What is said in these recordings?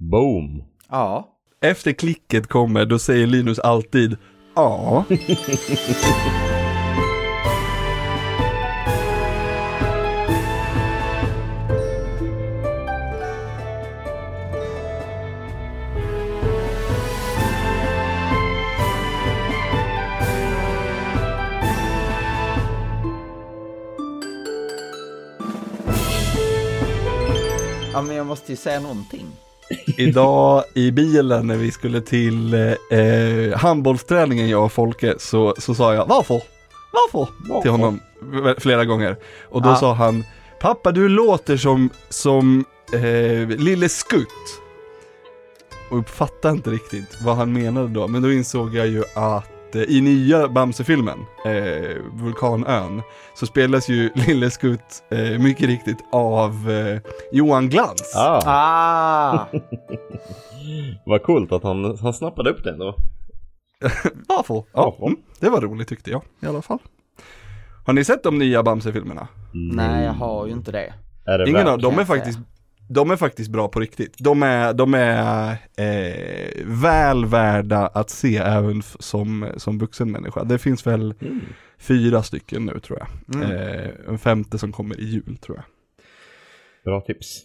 Boom. Ja. Efter klicket kommer, då säger Linus alltid ja. Ja, men jag måste ju säga någonting. Idag i bilen när vi skulle till eh, handbollsträningen jag och Folke så, så sa jag varför? Varför? Till honom flera gånger. Och då Ja. sa han Pappa du låter som, som eh, Lille Skutt. Och jag fattade inte riktigt vad han menade då. Men då insåg jag ju att eh, i nya Bamse-filmen, eh, Vulkanön, så spelas ju Lille Skutt eh, mycket riktigt av eh, Johan Glans. Ah, Ah! vad coolt att han, han snappade upp det ändå. Varför? Ja, mm, det var roligt tyckte jag i alla fall. Har ni sett de nya Bamse-filmerna? Nej, jag har ju inte det. Är det Ingen av dem är faktiskt, de är faktiskt bra på riktigt. De är, de är eh, väl värda att se även som, som vuxen människa. Det finns väl Mm. fyra stycken nu tror jag. Mm. Eh, en femte som kommer i jul tror jag. Bra tips.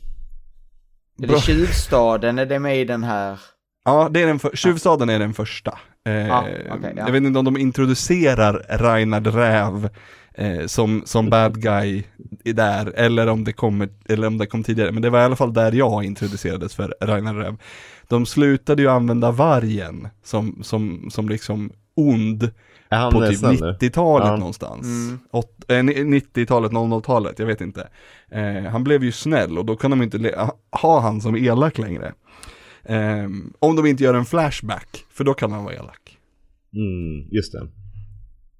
Är Bra. det Tjuvstaden, är det med i den här? Ja, det är den för, Tjuvstaden är den första. Eh, Ja, okej, ja. Jag vet inte om de introducerar Reinhard Räv eh, som, som bad guy i där, eller om, det kommer, eller om det kom tidigare. Men det var i alla fall där jag introducerades för Reinhard Räv. De slutade ju använda vargen som, som, som liksom ond på typ snäll nu? 90-talet Ja. någonstans. Mm. Åt- eh, ni- 90-talet, 00-talet, jag vet inte. Eh, han blev ju snäll och då kan de inte ha- ha han som elak längre. Ehm, om de inte gör en flashback, för då kan han vara elak. Mm, just det.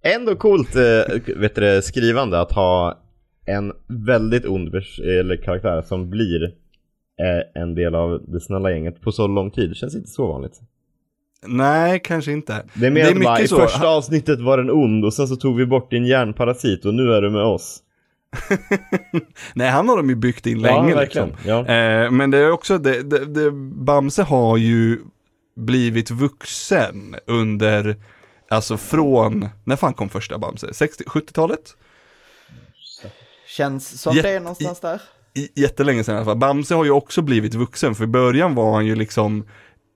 Ändå coolt eh, vet du, skrivande att ha en väldigt ond eller karaktär som blir eh, en del av det snälla gänget på så lång tid. Det känns inte så vanligt. Nej, kanske inte. Det är mer Det är bara, i så. första avsnittet var den ond och sen så tog vi bort din hjärnparasit och nu är du med oss. Nej, han har de ju byggt in Ja, länge verkligen. liksom. Ja. Eh, men det är också, det, det, det, Bamse har ju blivit vuxen under, alltså från, när fan kom första Bamse? 60, 70-talet? Känns som Jätte- det är någonstans där. jättelänge sedan i alla fall. Bamse har ju också blivit vuxen, för i början var han ju liksom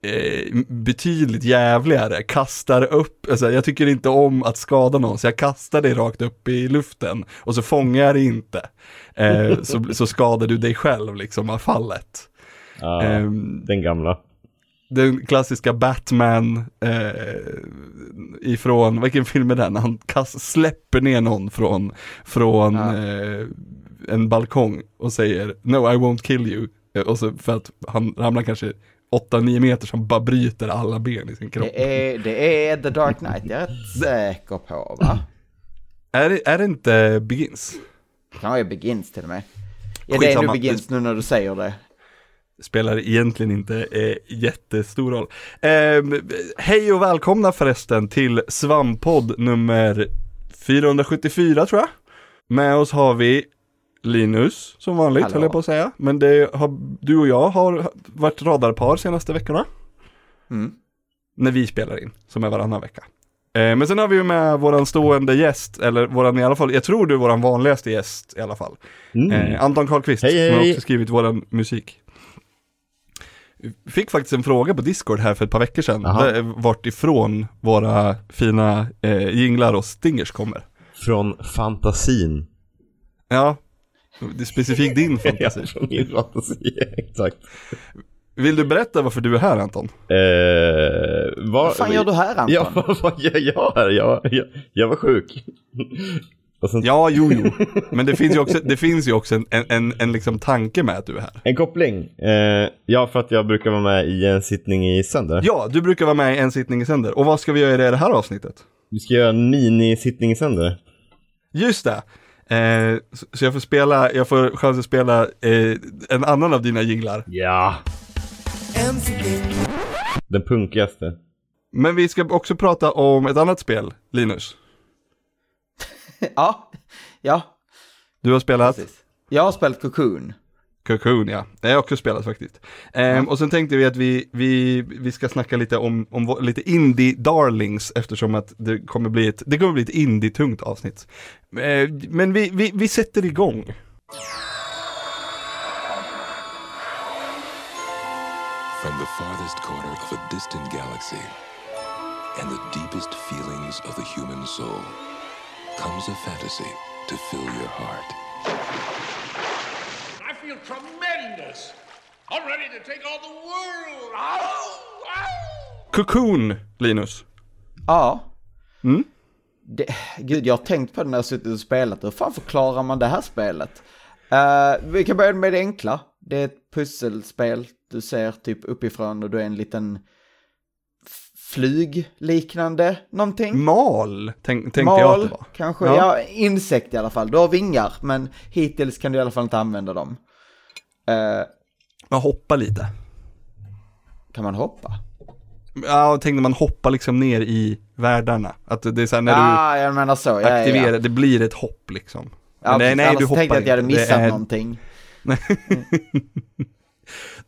eh, betydligt jävligare, kastar upp, alltså, jag tycker inte om att skada någon, så jag kastar dig rakt upp i luften och så fångar jag dig inte. Eh, så, så skadar du dig själv liksom av fallet. Ja, Ehm, den gamla. Den klassiska Batman eh, ifrån, vilken film är den? Han kast, släpper ner någon från, från Ja. eh, en balkong och säger No I won't kill you. Eh, Och så för att han ramlar kanske 8-9 meter han bara bryter alla ben i sin kropp. Det är, det är The Dark Knight, jag är rätt säker på va? Är, det, är det inte Begins? Det kan vara Begins till och med. Ja, det är nog Begins nu när du säger det. Spelar egentligen inte eh, jättestor roll. Eh, hej och välkomna förresten till Svampodd nummer 474 tror jag. Med oss har vi Linus som vanligt Hallå. höll jag på att säga. Men det har, du och jag har varit radarpar senaste veckorna. Mm. När vi spelar in, som är varannan vecka. Eh, men sen har vi ju med våran stående gäst, eller våran i alla fall, jag tror du är våran vanligaste gäst i alla fall. Mm. Eh, Anton Karlqvist, Hej, som har hej. också skrivit våran musik. Vi Fick faktiskt en fråga på Discord här för ett par veckor sedan, där, vart ifrån våra fina eh, jinglar och stingers kommer. Från fantasin. Ja, det är specifikt din Ja, fantasi. från min fantasi, exakt. Vill du berätta varför du är här Anton? Eh, vad, Vad fan gör du här Anton? Ja, vad, vad gör jag här? Jag, jag, jag var sjuk. Sen, Ja, jo, jo. Men det finns ju också, det finns ju också en, en, en, liksom tanke med att du är här. En koppling. Eh, ja, för att jag brukar vara med i en sittning i sänder. Ja, du brukar vara med i en sittning i sänder. Och vad ska vi göra i det här avsnittet? Vi ska göra en mini-sittning i sänder. Just det. Eh, så, så jag får spela, jag får chans att spela eh, en annan av dina jinglar. Ja. Den punkigaste. Men vi ska också prata om ett annat spel, Linus. Ja, ja, Du har spelat precis. Jag har spelat Cocoon. Cocoon ja, det har jag också spelat faktiskt. Ehm, Och sen tänkte vi att vi, vi, vi ska snacka lite om, om lite indie-darlings eftersom att det kommer bli ett, det kommer bli ett indie-tungt avsnitt. Eh, men vi, vi, vi sätter igång. From the farthest corner of a distant galaxy and the deepest feelings of the human soul comes a fantasy to fill your heart. I feel tremendous. I'm ready to take on the world. Ow! Ow! Cocoon, Linus. Ja. Mm? Det, gud, jag har tänkt på det när jag suttit och spelat. Hur fan förklarar man det här spelet? Eh, vi kan börja med det enkla. Det är ett pusselspel. Du ser typ uppifrån och du är en liten flygliknande någonting. Mal, tänk, tänkte jag att Mal, det var. kanske. Ja. Ja. insekt i alla fall. Du har vingar, men hittills kan du i alla fall inte använda dem. Eh, Man hoppar lite. kan man hoppa? Ja, tänkte man hoppar liksom ner i världarna. Att det är så här när du ah, jag menar så. Ja, aktiverar, ja. det blir ett hopp liksom. Ja, nej, Annars du hoppar tänkte jag att jag hade inte. Missat är någonting.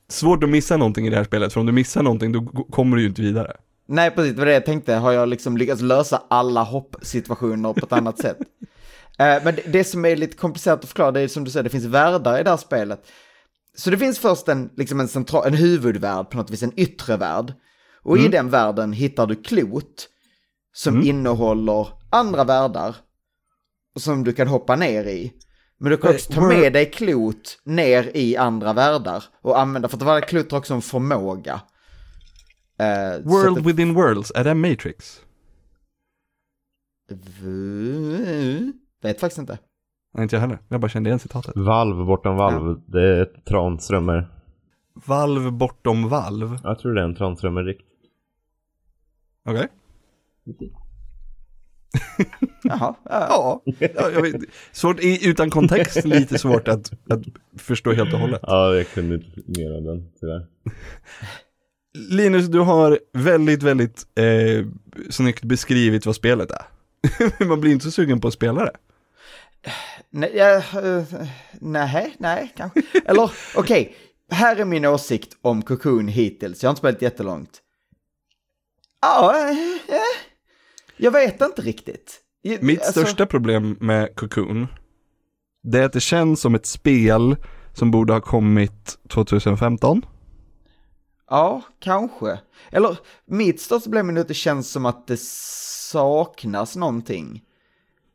Svårt att missa någonting i det här spelet, för om du missar någonting då kommer du ju inte vidare. Nej, precis, det var det jag tänkte. Har jag liksom lyckats lösa alla hoppsituationer på ett annat sätt? Eh, men det, det som är lite komplicerat att förklara, det är som du säger, det finns världar i det här spelet. Så det finns först en, liksom en, central, en huvudvärld, på något vis en yttre värld. Och i den världen hittar du klot som innehåller andra världar som du kan hoppa ner i. Men du kan också ta med dig klot ner i andra världar och använda, för att varje klot har också en förmåga. Så World att within worlds, är det Matrix? V- Vet faktiskt inte. Nej, inte jag heller. Jag bara kände igen citatet. Valv bortom valv, det är ett tranströmmer. Valv bortom valv. Jag tror det är en tranströmmerrikt. Okej. Jaha, ja. Ja, ja jag vet. Svårt, utan kontext lite svårt att, att förstå helt och hållet. Ja, jag kunde inte mer av den tyvärr. Linus, du har väldigt, väldigt eh, snyggt beskrivit vad spelet är. Man blir inte så sugen på att spela det. Nej, eh, nej, nej, kanske. Eller okej, här är min åsikt om Cocoon hittills. Jag har inte spelat jättelångt. Ja, eh, eh, jag vet inte riktigt. Jag- Mitt alltså, största problem med Cocoon, det är att det känns som ett spel som borde ha kommit 2015. Ja, kanske. Eller mitt största problem är att det känns som att det saknas någonting.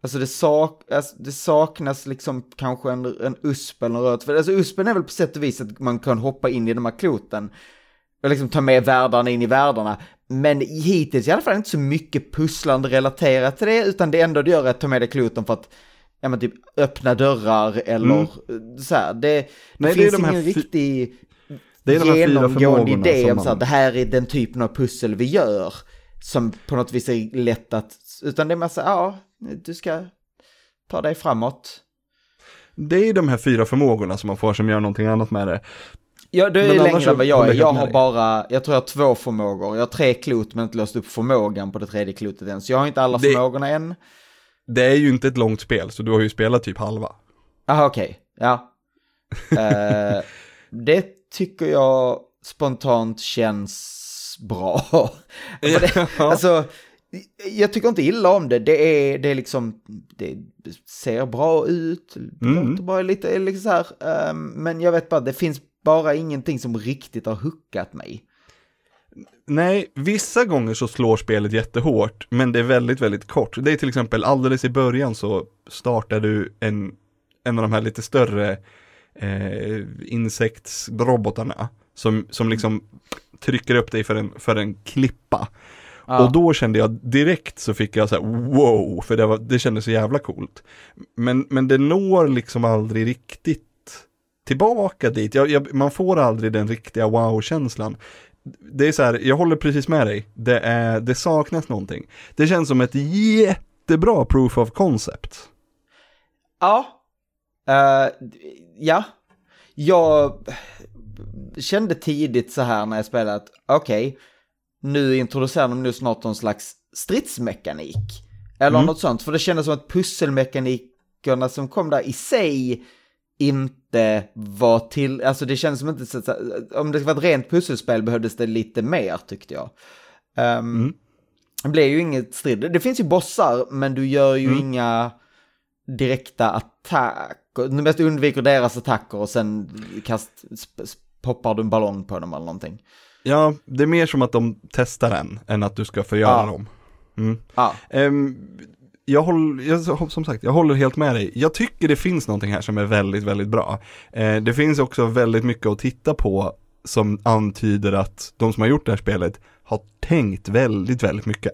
Alltså det, sak, alltså det saknas liksom kanske en, en usp eller något. För alltså uspen är väl på sätt och vis att man kan hoppa in i de här kloten. Och liksom ta med världarna in i världarna. Men hittills i alla fall inte så mycket pusslande relaterat till det. Utan det enda du gör är att ta med dig kloten för att ja, men typ öppna dörrar eller Mm. så här. Det, det Nej, det är finns de här ingen riktig Det är de genomgående idé om man- så här, det här är den typen av pussel vi gör. Som på något vis är lätt att, utan det är massa, ja, du ska ta dig framåt. Det är de här fyra förmågorna som man får som gör någonting annat med det. Ja, du är längre än vad jag är. jag har bara, jag tror jag har två förmågor. Jag har tre klot men inte löst upp förmågan på det tredje klotet än. Så jag har inte alla Det- förmågorna än. Det är ju inte ett långt spel, så du har ju spelat typ halva. Jaha, okej. Ja. Eh, det tycker jag spontant känns bra. Det, alltså, jag tycker inte illa om det. Det är, det är liksom, det ser bra ut, det Mm. låter bara lite liksom så här. eh, men jag vet bara, det finns bara ingenting som riktigt har hookat mig. Nej, vissa gånger så slår spelet jättehårt, men det är väldigt, väldigt kort. Det är till exempel alldeles i början så startar du en, en av de här lite större eh, insektsrobotarna som, som liksom trycker upp dig för en, för en klippa. Ja. Och då kände jag direkt så fick jag så här wow, för det, var, det kändes så jävla coolt. Men, men det når liksom aldrig riktigt tillbaka dit. Jag, jag, man får aldrig den riktiga wow-känslan. Det är så här, jag håller precis med dig. Det, är, det saknas någonting. Det känns som ett jättebra proof of concept. Ja. Eh, ja. Jag kände tidigt så här när jag spelade att okej, nu introducerar de nu snart någon slags stridsmekanik. Eller Mm. något sånt, för det kändes som att pusselmekanikerna som kom där i sig inte var till, alltså det känns som inte, om det var ett rent pusselspel behövdes det lite mer tyckte jag. Um, Det blev ju inget strid, det finns ju bossar men du gör ju inga direkta attacker, du mest undviker deras attacker och sen kast, poppar du en ballong på dem eller någonting. Ja, det är mer som att de testar en än att du ska förgöra Ja. dem. Mm. Ja, Ehm, jag håller, jag, som sagt, jag håller helt med dig. Jag tycker det finns någonting här som är väldigt, väldigt bra. Eh, det finns också väldigt mycket att titta på som antyder att de som har gjort det här spelet har tänkt väldigt, väldigt mycket.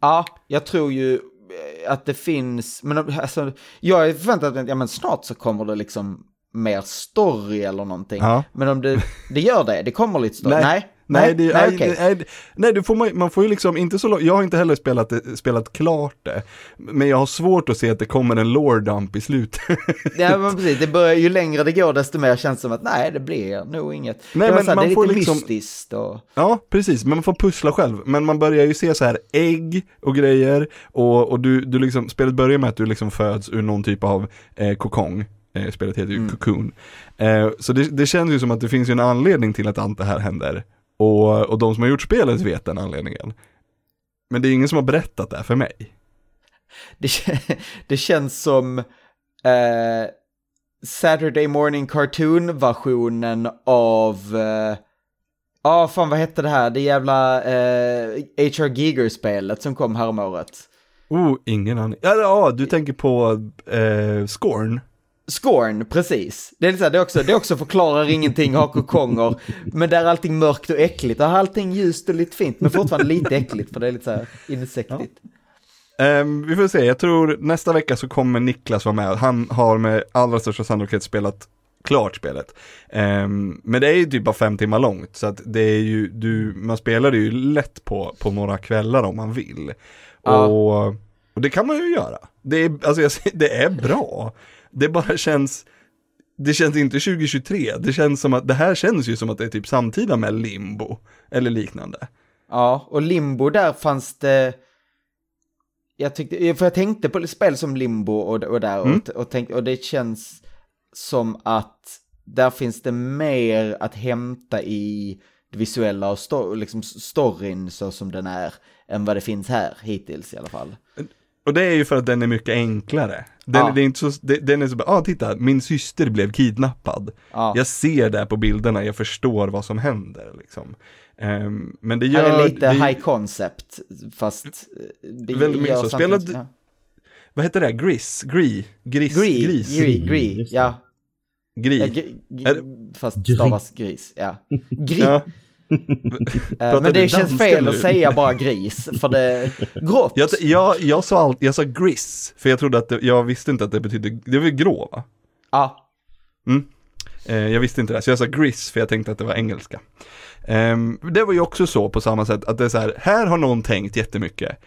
Ja, jag tror ju att det finns, men alltså, jag är förväntad att ja, men snart så kommer det liksom mer story eller någonting. Ja. Men om det, det gör det, det kommer lite story. Nej, Nej, det, nej, okej. nej, nej, nej det får man, man får ju liksom inte så jag har inte heller spelat, spelat klart det. Men jag har svårt att se att det kommer en lore dump i slutet. Ja, men precis, det börjar, ju längre det går desto mer känns det som att nej, det blir nog inget. Nej, men här, man det är får lite liksom- mystiskt och... Ja, precis, men man får pussla själv. Men man börjar ju se så här ägg och grejer och, och du, du liksom, spelet börjar med att du liksom föds ur någon typ av eh, kokong. Eh, spelet heter ju Cocoon. Eh, så det, det känns ju som att det finns ju en anledning till att allt det här händer. Och, och de som har gjort spelet vet den anledningen. Men det är ingen som har berättat det här för mig. Det, det känns som eh, Saturday Morning Cartoon-versionen av... Ja, ah, fan vad hette det här? Det jävla eh, H.R. Giger-spelet som kom häromåret. Oh, ingen aning. Ja, ja du tänker på eh, Scorn. Scorn, precis. Det är, så här, det, är också, det också förklarar ingenting, har kokonger, men där är allting mörkt och äckligt. Där har allting ljust och lite fint, men fortfarande lite äckligt för det är lite så här insektigt. Ehm, vi får se, jag tror nästa vecka så kommer Niklas vara med. Han har med allra största sannolikhet spelat klart spelet. Ehm, men det är ju typ bara fem timmar långt, så att det är ju, du, man spelar det ju lätt på, på några kvällar om man vill. Ja. Och, och det kan man ju göra. Det är, alltså jag, det är bra. Det bara känns, det känns inte 2023, det känns som att, det här känns ju som att det är typ samtida med limbo, eller liknande. Ja, och Limbo där fanns det... Jag tyckte, för jag tänkte på spel som Limbo och, och där och, och, tänkte, och det känns som att där finns det mer att hämta i det visuella och sto, liksom storyn så som den är än vad det finns här hittills i alla fall. Och det är ju för att den är mycket enklare. Den, Ja. det är inte så, den är så bara, ah titta, min syster blev kidnappad. Ja. Jag ser det på bilderna, jag förstår vad som händer liksom. Ehm, men det Här gör... är lite det, high concept, fast... eh, Det Väldigt mycket så. Spelade- ja. Vad heter det? Gris? Gris? Gris? Gris, Gris? gris, gris, Just det. ja. Gris. ja gri, gri, Är- fast stavas gris, ja. Gris. Ja. Men det känns fel nu? att säga bara gris, för det... Grått. Jag, jag, jag sa allt, jag sa gris, för jag trodde att det, jag visste inte att det betydde, det var grå va? Ja, Eh, jag visste inte det, så jag sa gris för jag tänkte att det var engelska. Ehm, det var ju också så på samma sätt att det är så här, här har någon tänkt jättemycket.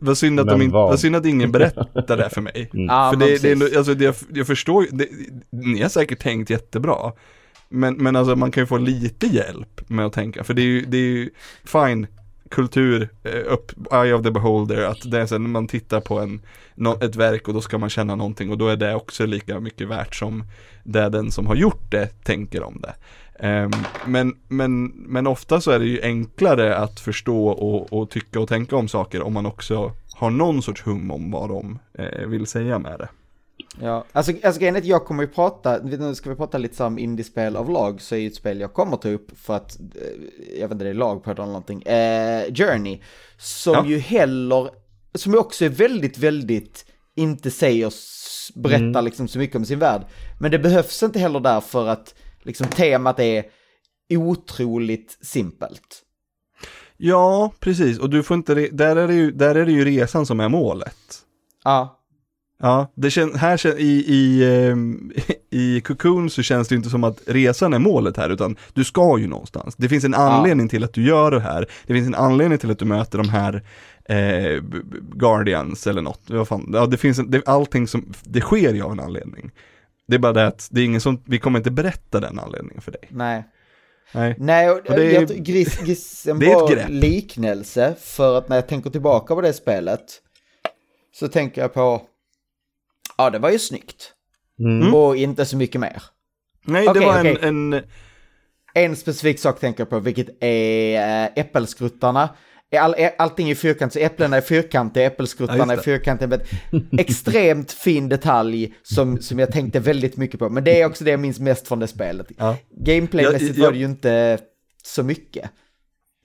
Vad, synd att de in, vad? vad synd att ingen berättar det för mig. ja för men det, det alltså det, jag, jag förstår ju, det, ni har säkert tänkt jättebra. Men, men alltså man kan ju få lite hjälp med att tänka, för det är ju, det är ju fine, kultur, eh, upp, eye of the beholder, att det är så när man tittar på en, ett verk och då ska man känna någonting och då är det också lika mycket värt som det den som har gjort det tänker om det. Ehm, men, men, men ofta så är det ju enklare att förstå och, och tycka och tänka om saker om man också har någon sorts hum om vad de eh, vill säga med det. Ja, alltså, alltså grejen är att jag kommer ju prata, nu ska vi prata lite om indiespel av lag, så är ju ett spel jag kommer ta upp för att, eh, jag vet inte, det är lag på det eller någonting, eh, Journey, som Ja. ju heller, som ju också är väldigt, väldigt, inte säger, berättar liksom så mycket om sin värld, men det behövs inte heller där för att liksom temat är otroligt simpelt. Ja, precis. Och du får inte, där är det ju, där är det ju resan som är målet. Ja, Ja, det kän, här i, i, ehm, i Cocoon så känns det inte som att resan är målet här, utan du ska ju någonstans. Det finns en anledning till att du gör det här. Det finns en anledning till att du möter de här eh, Guardians eller något. Vad fan, ja, det finns en, det, allting som, det sker ju av en anledning. Det är bara det att det är ingen som, vi kommer inte berätta den anledningen för dig. nej. Nej. Nej, och, Och det jag, tror gris, gris, en bra liknelse för att när jag tänker tillbaka på det spelet så tänker jag på, ja det var ju snyggt. Mm. Och inte så mycket mer. Nej, Okej, det var okej. en, en... En specifik sak tänker jag på, vilket är äh, äppelskruttarna. All, allting är fyrkantigt, så äpplena är fyrkantiga, Ja, äppelskruttarna är just det. fyrkantiga. Men extremt fin detalj som, som jag tänkte väldigt mycket på. Men det är också det jag minns mest från det spelet. Ja. Gameplaymässigt Jag- jag- var det ju inte så mycket.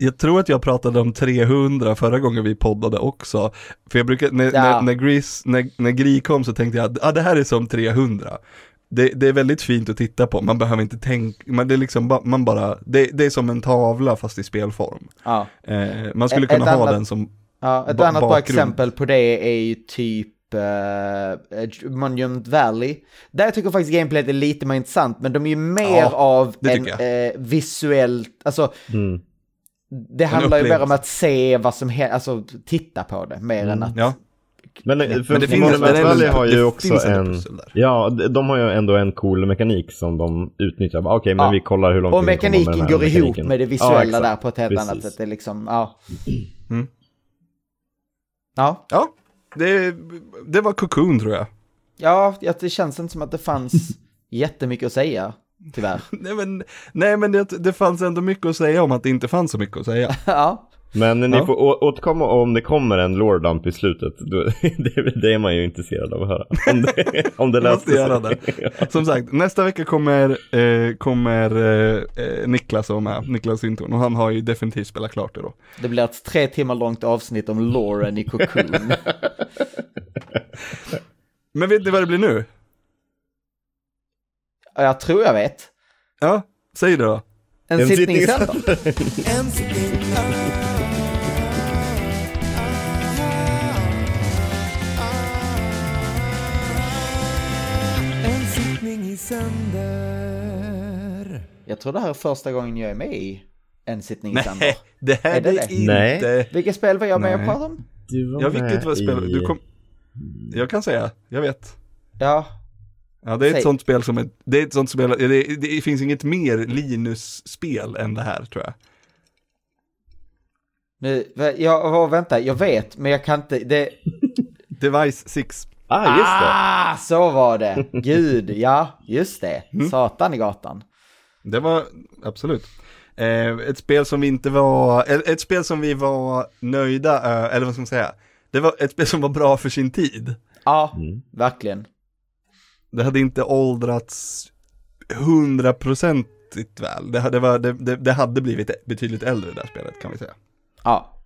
Jag tror att jag pratade om 300 förra gången vi poddade också. För jag brukar, när, Ja. när, när, Gris, när, när Gri kom så tänkte jag att ah, det här är som 300. Det, det är väldigt fint att titta på, man behöver inte tänka, man, det är liksom ba, man bara, det, det är som en tavla fast i spelform. Ja. Eh, man skulle Ett- kunna ett ha annat- den som, Ja, ett Ba- annat bra bakgrund. exempel på det är ju typ uh, Monument Valley. Där tycker jag faktiskt gameplayet är lite mer intressant, men de är ju mer Ja, av en eh, visuellt, alltså Mm. Det handlar ju mer om att se vad som händer, alltså titta på det, mer än att... ja. Men, eh, för Men det finns- Valley har det ju också en... Ja, de, har ju ändå en cool mekanik som de utnyttjar. Okej, men Ja. vi kollar hur långt Och med mekaniken här går ihop mekaniken. med det Ja, visuella exakt. där på ett helt Precis. annat sätt. Det är liksom, ja. Mm. Ja, Ja, det, det var Cocoon tror jag. ja, ja, det känns inte som att det fanns jättemycket att säga, tyvärr. Nej men, nej, men det, det fanns ändå mycket att säga om att det inte fanns så mycket att säga. ja, Men ni Ja. får å- återkomma om det kommer en lore dump i slutet. Det, det är man ju intresserad av att höra. Om det, om det löser göra sig. det. Som sagt, nästa vecka kommer, eh, kommer eh, eh, Niklas vara med, Niklas Sintorn, och han har ju definitivt spelat klart det då. det blir ett tre timmar långt avsnitt om Lauren i Cocoon. Men vet ni vad det blir nu? Ja, jag tror jag vet. Ja, säg det då. En, En sittning i centrum. En sittning i sänder. Jag tror det här är första gången jag är med i en sittning i. Nej, det här Är det inte... Nej. Vilket spel var jag med och Nej. pratade om? Du var Ja, vilket var spel? i- Du kom... Jag kan säga, jag vet. Ja, Ja, det är Säg. ett sånt spel som är, det är ett sånt spel, det, det finns inget mer Linus-spel än det här tror jag. nu, jag, vänta, jag vet, men jag kan inte, det... Device 6. Ah, just det. Ah, så var det! Gud, ja, just det. Mm. Satan i gatan. Det var, absolut. Eh, ett spel som vi inte var, ett, ett spel som vi var nöjda, ö- eller vad ska man säga? Det var ett spel som var bra för sin tid. Ja, Mm. verkligen. Det hade inte åldrats hundraprocentigt väl. Det hade, var, det, det, det hade blivit betydligt äldre det här spelet kan vi säga. Ja,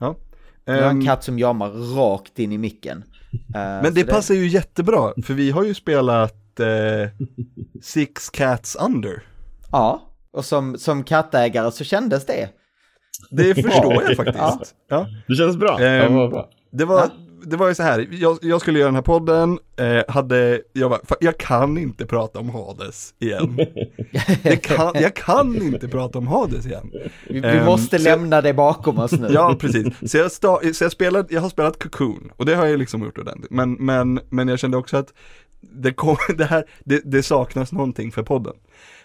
Ja. jag har en Ehm, katt som jamar rakt in i micken. Eh, men det passar ju jättebra, för vi har ju spelat eh, Six Cats Under. Ja, och som, som kattägare så kändes det. Det förstår jag Ja. faktiskt. Ja. Det känns bra. Ehm, ja, vad bra. Det var, det var ju så här, jag, jag skulle göra den här podden, eh, hade, jag bara, "Fan, jag kan inte prata om Hades igen. Det kan, jag kan inte prata om Hades igen. Vi, vi Ehm, måste lämna det bakom oss nu. Ja, precis. Så jag, sta, så jag, spelat, jag har spelat Cocoon, och det har jag liksom gjort ordentligt. Men, men, men jag kände också att det, kom, det, här, det, det saknas någonting för podden.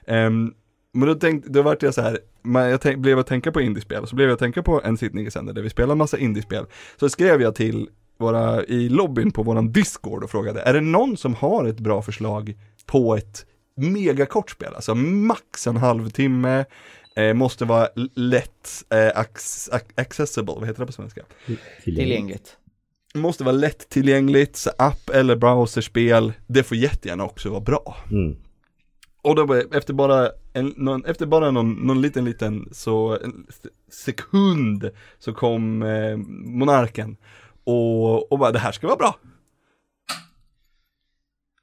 Ehm, men då, tänkte, då vart jag så här, jag tänk, blev att tänka på indiespel, så blev jag att tänka på en sittning i sänder där vi spelar massa indiespel. Så skrev jag till våra, i lobbyn på våran Discord och frågade, är det någon som har ett bra förslag på ett megakort spel? Alltså max en halvtimme, eh, måste vara lätt eh, ac- ac- accessible, vad heter det på svenska? Tillgängligt. Måste vara lättillgängligt, så app eller browserspel, det får jättegärna också vara bra. Mm. Och då efter bara, en, någon, efter bara någon, någon liten, liten så, en sekund så kom eh, monarken och, och bara det här ska vara bra.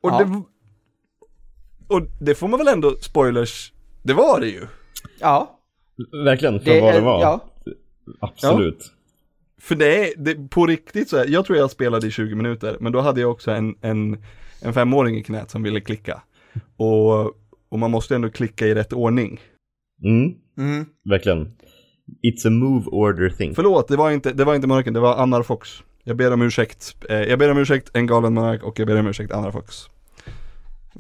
Och, Ja. det, och det får man väl ändå, spoilers, det var det ju. Ja, Verkligen, för det, vad det var. ja. Absolut. För det är, det, på riktigt så är, jag tror jag spelade i 20 minuter, men då hade jag också en, en, en femåring i knät som ville klicka. Och, och man måste ändå klicka i rätt ordning. Mm. Mm. Verkligen. It's a move order thing. Förlåt, det var inte, det var inte Monarken, det var Annar Fox. Jag ber om ursäkt. Eh, jag ber om ursäkt, en galen monark och jag ber om ursäkt, Annar Fox.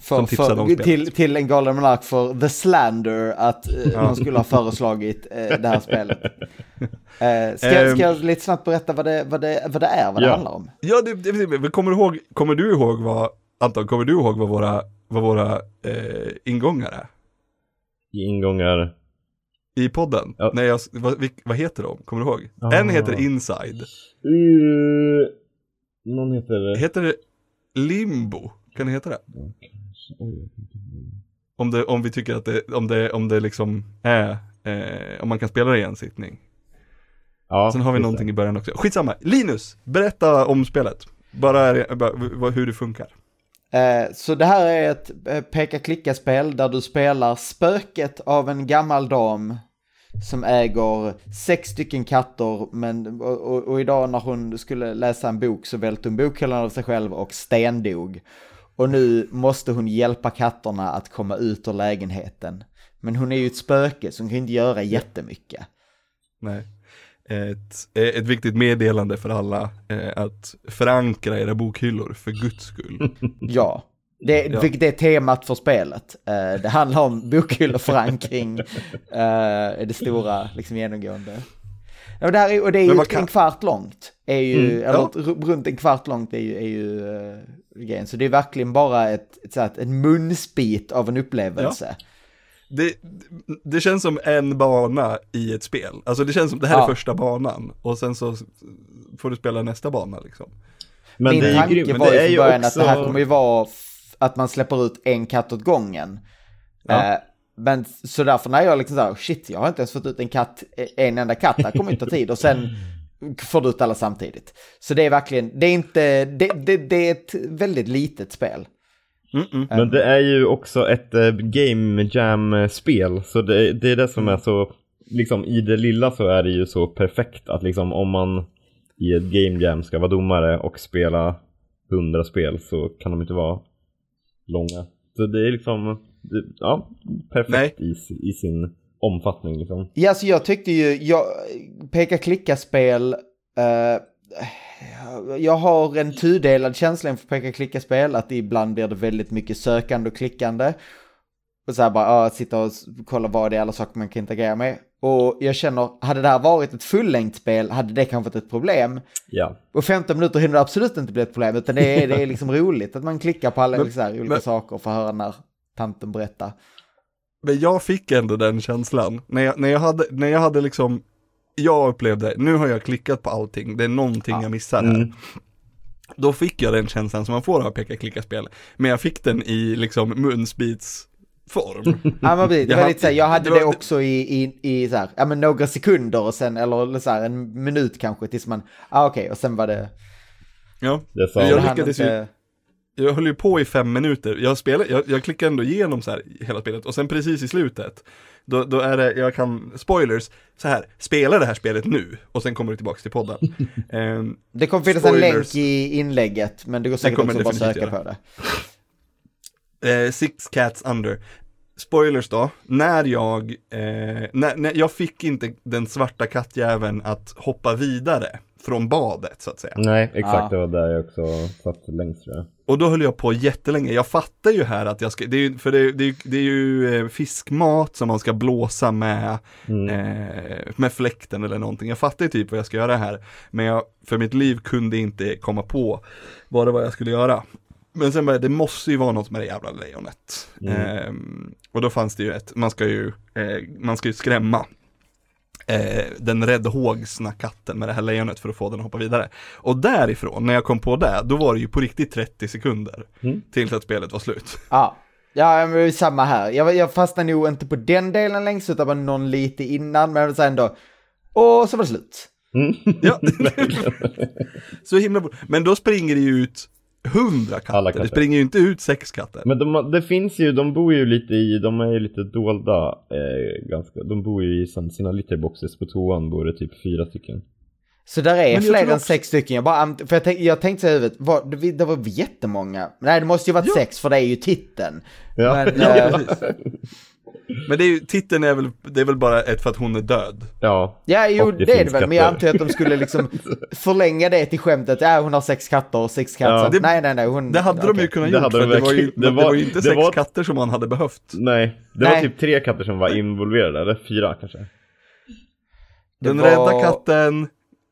För, för, till, till en galen monark för the slander att eh, Ja. man skulle ha föreslagit eh, det här spelet. Eh, ska, jag- ska jag lite snabbt berätta vad det, vad det, vad det är, vad det Ja. handlar om? Ja, det, det, det, kommer, du ihåg, kommer du ihåg vad, Anton, kommer du ihåg vad våra, vad våra eh, ingångar är? Ingångar. I podden? Ja. Nej, jag, vad, vad heter de? Kommer du ihåg? Ah. En heter Inside. Uh, någon heter... Heter det Limbo? Kan det heta det? Om, det, om vi tycker att det, om det, om det liksom är, eh, om man kan spela det i en sittning. Ja, Sen har vi någonting i början också. Skitsamma, Linus, berätta om spelet. Bara, bara v- hur det funkar. Eh, Så det här är ett eh, peka-klicka-spel där du spelar spöket av en gammal dam som äger sex stycken katter, men och, och, och idag när hon skulle läsa en bok så välte hon bokhyllan av sig själv och stendog. Och nu måste hon hjälpa katterna att komma ut ur lägenheten. Men hon är ju ett spöke så hon kan inte göra jättemycket. Nej. Ett, ett viktigt meddelande för alla, eh, att förankra era bokhyllor för guds skull. Ja, det, Ja. vilket är temat för spelet. Eh, det handlar om bokhylleförankring, uh, är det stora liksom genomgående. Ja, och det, här är, och det är ju kan- en kvart långt, är ju, Mm, eller ja. runt en kvart långt är ju, är ju uh, grejen. Så det är verkligen bara ett, ett, ett munspit av en upplevelse. Det, det känns som en bana i ett spel. Alltså det känns som det här Ja. är första banan och sen så får du spela nästa bana liksom. Men Min det är ju tanke grymt. Men var det ju är från ju början också... att det här kommer ju vara att man släpper ut en katt åt gången. Ja. Eh, men så därför när jag liksom såhär, shit, jag har inte ens fått ut en katt, en enda katt, det kommer inte ta tid. Och sen får du ut alla samtidigt. Så det är verkligen, det är inte, det, det, det är ett väldigt litet spel. Mm-mm. Men det är ju också ett eh, game jam-spel, så det, det är det som är så, liksom i det lilla så är det ju så perfekt att liksom om man i ett game jam ska vara domare och spela hundra spel så kan de inte vara långa. Så det är liksom, ja, perfekt i, i sin omfattning liksom. Ja, så jag tyckte ju, jag, peka-klicka-spel, eh, jag har en tudelad känsla inför peka-klicka-spel, att ibland blir det väldigt mycket sökande och klickande. Och så här bara, ja, sitta och kolla vad det är alla saker man kan interagera med. Och jag känner, hade det här varit ett fullängdsspel hade det kanske varit ett problem. Ja. Och 15 minuter hinner absolut inte bli ett problem, utan det är, det är liksom roligt att man klickar på alla Men- här, olika men- saker och får höra när tanten berättar. Men jag fick ändå den känslan, när jag, när jag hade, när jag hade liksom, jag upplevde, nu har jag klickat på allting, det är någonting jag missar här. Mm. Då fick jag den känslan som man får av peka-klicka-spel, men jag fick den i liksom munsbitsform. Ja men precis, det Jag var hade- lite så här, jag hade det var- det också i, i, i så här, ja men några sekunder och sen, eller så här, en minut kanske tills man, ah okej, och sen var det, Ja, Det Jag lyckades ju- inte, jag höll ju på i fem minuter, jag, spelade, jag, jag klickade ändå igenom så här hela spelet och sen precis i slutet, då, då är det, jag kan, spoilers, så här, spela det här spelet nu och sen kommer du tillbaka till podden. Ehm, det kommer finnas en Spoilers. länk i inlägget, men det går säkert också bara att definitivt söka göra. på det. Eh, Six Cats Under. Spoilers då, när jag, eh, när, när jag fick inte den svarta kattjäveln att hoppa vidare från badet så att säga. Nej, exakt. Ja. Det var där jag också satt längst tror jag. Och då höll jag på jättelänge, jag fattar ju här att jag ska, det är ju, för det, det, det är ju eh, fiskmat som man ska blåsa med, eh, med fläkten eller någonting. Jag fattar ju typ vad jag ska göra här, men jag för mitt liv kunde inte komma på vad det var jag skulle göra. Men sen bara, det måste ju vara något med det jävla lejonet. Ehm, och då fanns det ju ett, man ska ju, eh, man ska ju skrämma eh, den räddhågsna katten med det här lejonet för att få den att hoppa vidare. Och därifrån, när jag kom på det, då var det ju på riktigt 30 sekunder Mm. tills att spelet var slut. Ja, ja men det är samma här. Jag, jag fastnade nog inte på den delen längst, utan bara någon lite innan, men sen ändå, och så var det slut. Ja. Så himla bra. Men då springer det ju ut 100 katter. Alla katter. det springer ju inte ut sex katter. Men de, det finns ju, de bor ju lite i, de är ju lite dolda eh, ganska, de bor ju i som sina litterboxes på toan bor det typ fyra stycken. Så där är fler än också- sex stycken. Jag, bara, för jag, tänk, jag tänkte så i huvudet, var, det, det var jättemånga. Nej, det måste ju varit Ja. sex, för det är ju titeln. Ja. Men, Ja, eh. Men det är ju, titeln är väl, det är väl bara ett för att hon är död. Ja. Ja, jo, Och det, det är det väl, men jag antar att de skulle liksom förlänga det till skämtet. Ja, hon har sex katter och sex katter. Ja. Det- nej, nej, nej, hon... Det hade de ju kunnat Det gjort, hade för de det var, ju. Det det var var- ju inte det sex var- katter som man hade behövt. Nej, det Nej. var typ tre katter som var involverade, eller fyra kanske. Det Den var- rädda katten,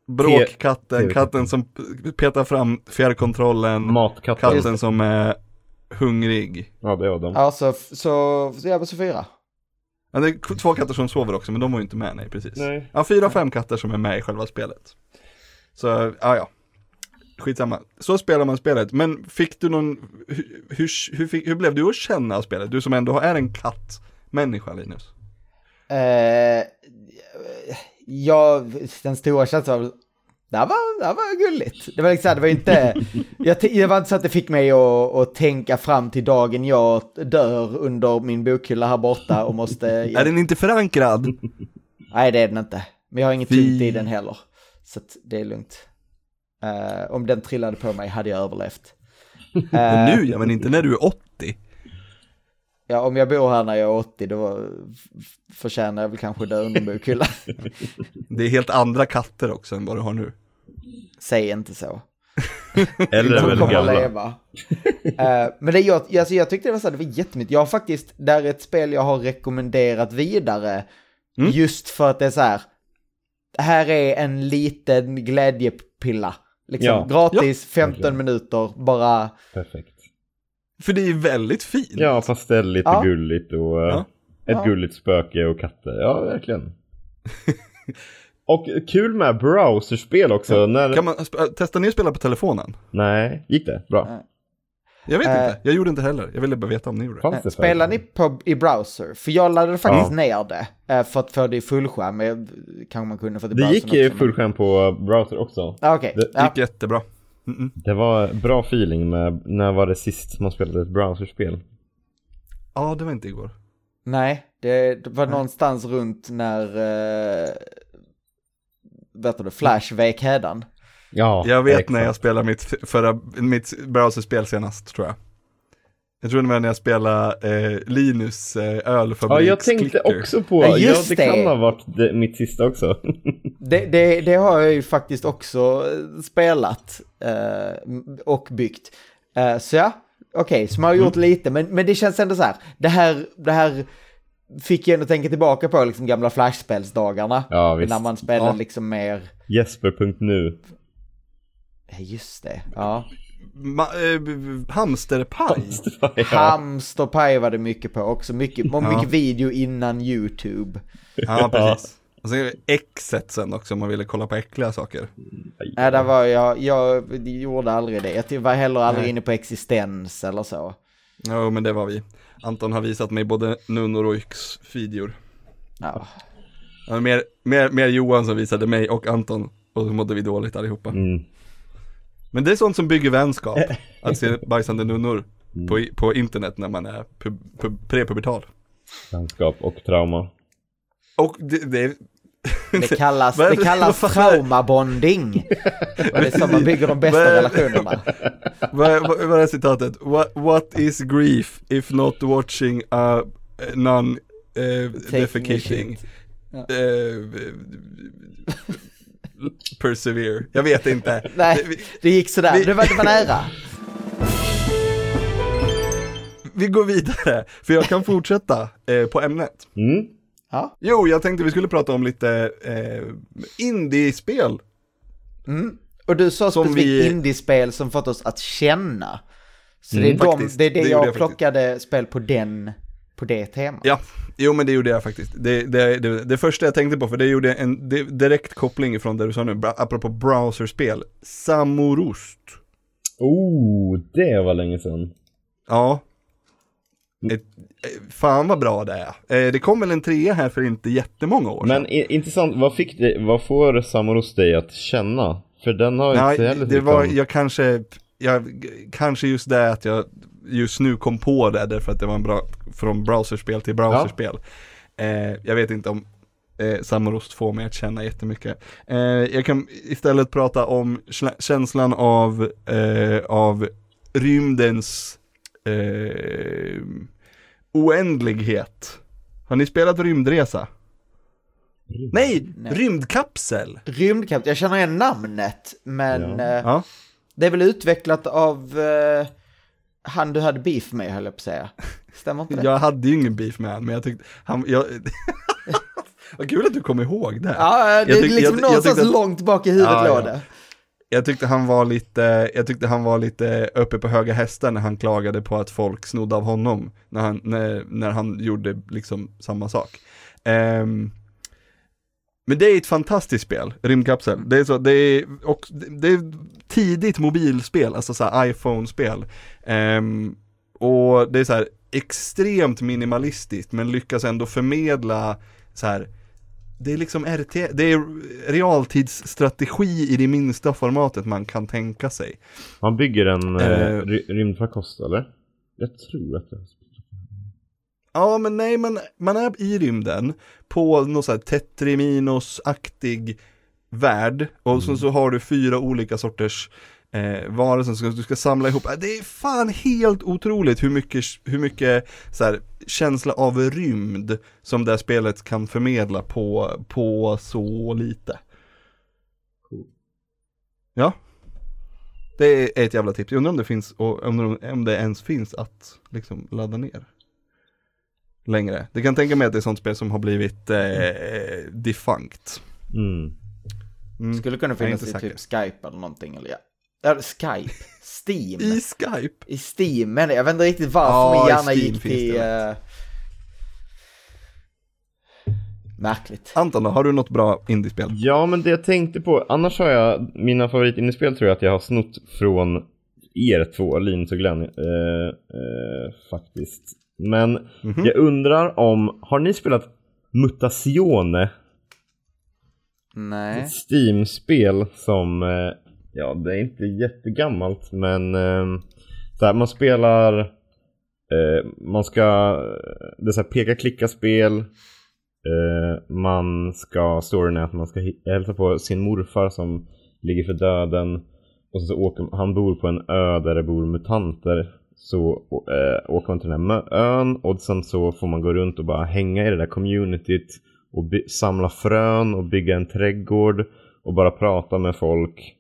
bråkkatten, katten som petar fram fjärrkontrollen, Matkatten. katten som är hungrig. Ja, det var de. Ja, så, så, så, ja, så fyra. Ja, det är två katter som sover också, men de var ju inte med, nej precis. Nej. Ja, fyra, fem katter som är med i själva spelet. Så, ja ja. Skitsamma. Så spelar man spelet. Men fick du någon, hur, hur, hur, fick, hur blev du att känna spelet? Du som ändå är en kattmänniska, Linus. Eh, ja, den stora känslan det var, det var gulligt. Det var liksom, det var inte, jag, det var inte så att det fick mig att, att tänka fram till dagen jag dör under min bokhylla här borta och måste... Är den inte förankrad? Nej, det är den inte. Men jag har inget tungt i den heller. Så det är lugnt. Eh, om den trillade på mig hade jag överlevt. Men Eh, nu ja, men inte när du är 80. Ja, om jag bor här när jag är 80 då förtjänar jag väl kanske dö under en bokhylla. Det är helt andra katter också än vad du har nu. Säg inte så. Eller De väldigt gamla. leva. Eh, men det jag, alltså jag tyckte det var så här, det var jättemycket. Jag har faktiskt, det här är ett spel jag har rekommenderat vidare. Mm. Just för att det är så här, här är en liten glädjepilla. Liksom Ja. gratis, 15 verkligen. minuter, bara, Perfekt. För det är väldigt fint. Ja, pastelligt och Ja. gulligt och eh, Ja. ett Ja. gulligt spöke och katter. Ja, verkligen. och kul med browserspel också. När... Kan man sp- testa ni att spela på telefonen? Nej, gick det? Bra. Jag vet Eh. inte, jag gjorde inte heller. Jag ville bara veta om ni gjorde det. Eh, Spelar ni på, i browser? För jag laddade faktiskt Ja. ner det eh, för att få det i fullskärm. Kanske man kunde få det i Det gick men- fullskärm på browser också. Ah, Okej, Det ja. gick jättebra. Mm-mm. Det var bra feeling med, när var det sist man spelade ett browserspel? Ja, det var inte igår. nej, det, det var någonstans runt när, uh, vet du, Flash vek hädan. Ja, Jag vet exakt. när jag spelade mitt förra, mitt browserspel senast tror jag. Jag tror det var när jag spelade eh, Linus eh, Ja, ölfabriks jag tänkte klicker. också på, Ja, ja, just det, det. kan ha varit det, mitt sista också. Det, det, det har jag ju faktiskt också eh, spelat eh, och byggt. Eh, så ja, okej, så man har gjort lite, men, men det känns ändå så här, det här, det här fick jag ändå tänka tillbaka på liksom gamla flashspelsdagarna. Ja, visst. När man spelade Ja. liksom mer, Jesper.nu. Ja, just det, ja. Ma- b- b- hamsterpaj. ja. Hamsterpaj var det mycket på också, mycket, mycket Ja. video innan YouTube. Ja, precis. Och sen Xet sen också om man ville kolla på äckliga saker. Nej, där var jag, jag gjorde aldrig det. Jag var heller aldrig Nej. inne på existens eller så. Ja, men det var vi. Anton har visat mig både nunnor och yx-videor. Ja. Det var mer, mer, mer Johan som visade mig och Anton. Och så mådde vi dåligt allihopa. Mm. Men det är sånt som bygger vänskap. Att se bajsande nunnor på, på internet när man är pub, pub, prepubertal. Vänskap och trauma. Och det, det är... Det kallas, det kallas traumabonding. Och det är så man bygger de bästa relationerna. Vad är, citatet? What, what is grief if not watching a non uh, defecating? shit. Ja. Eh, persevere. Jag vet inte. Nej, Vi, det gick sådär. vi- Det var, det var nära. vi går vidare, för jag kan fortsätta eh, på ämnet. Mm. Ja. Jo, jag tänkte vi skulle prata om lite eh, indie-spel. Mm. Och du sa Som specifikt vi- indiespel som fått oss att känna. Så Mm, det, är de, faktiskt. det är det, Det jag, jag faktiskt. plockade spel på den, på det temat. Ja, jo men det gjorde jag faktiskt. Det, det, det, det första jag tänkte på, för det gjorde en direkt koppling från det du sa nu, apropå browserspel. Samorost. Oh, det var länge sedan. Ja. Ett, fan vad bra det är. Eh, det kom väl en trea här för inte jättemånga år Men i, intressant, vad fick det, vad får Samoros dig att känna? För den har Nej, inte heller det var, jag kanske, jag, kanske just det att jag just nu kom på det därför att det var en bra, från browserspel till browserspel. Eh, jag vet inte om eh, Samorost får mig att känna jättemycket. Eh, jag kan istället prata om känsla- känslan av, eh, av rymdens eh, oändlighet. Har ni spelat rymdresa? Nej, Nej. rymdkapsel! Rymdkapt, jag känner igen namnet, men Ja. eh, Ja. det är väl utvecklat av eh, han du hade beef med, höll jag på att säga. Stämmer inte det? Jag hade ju ingen beef med han, men jag tyckte, han, jag, vad kul att du kom ihåg det. Ja, det är Jag tyck- liksom jag- jag någonstans tyckte att- långt bak i huvudet Ja, låg ja. det. jag tyckte han var lite, jag tyckte han var lite uppe på höga hästar när han klagade på att folk snodde av honom när han, när, när han gjorde liksom samma sak. Ehm, men det är ett fantastiskt spel, Rymdkapsel. Det är, så, det är, och, det är tidigt mobilspel, alltså så här iPhone-spel. Ehm, och det är så här extremt minimalistiskt men lyckas ändå förmedla så här det är liksom RT, det är realtidsstrategi i det minsta formatet man kan tänka sig. Man bygger en Eh. ry- rymdfarkost eller? Jag tror att det Ja, men nej, man, man är i rymden på någon sån här Tetriminos-aktig värld och sen så har du fyra olika sorters eh, varelser som du ska samla ihop. Det är fan helt otroligt hur mycket, hur mycket så här, känsla av rymd som det här spelet kan förmedla på, på så lite. Ja. Det är ett jävla tips. Jag undrar om det finns, och om det ens finns att liksom ladda ner längre. Det kan tänka mig att det är sånt spel som har blivit eh, defunct. Mm. Mm. Skulle kunna finnas i säker. typ Skype eller någonting. Eller ja. Eller Skype? Steam? I Skype? I Steam, men jag vet inte riktigt varför Ja, min hjärna gick till... eh, Märkligt. Anton har du något bra indiespel? Ja, men det jag tänkte på, annars har jag, mina favoritinspel tror jag att jag har snott från er två, Linus och Glenn, eh, eh, faktiskt. Men Mhm. jag undrar om, har ni spelat Mutazione? Nej. Ett Steam-spel som, eh, ja det är inte jättegammalt men eh, så här, man spelar, eh, man ska, det är så här peka-klicka-spel Man ska, storyn är att man ska hälsa på sin morfar som ligger för döden Och så åker, han bor på en ö där det bor mutanter Så eh, åker man till den här ön och sen så får man gå runt och bara hänga i det där communityt och samla frön och bygga en trädgård och bara prata med folk.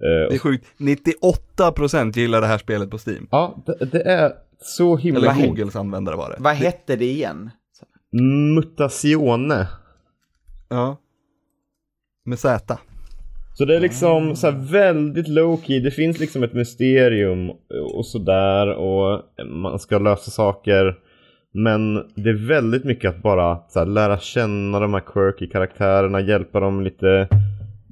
Eh, Det är sjukt, 98% gillar det här spelet på Steam. ja, det, det är så himla Eller. Googles användare var det. Vad hette det igen? Mutazione. Ja. Med Z. Så det är liksom så här väldigt low key. Det finns liksom ett mysterium och sådär och man ska lösa saker. Men det är väldigt mycket att bara så här, lära känna de här quirky karaktärerna, hjälpa dem lite.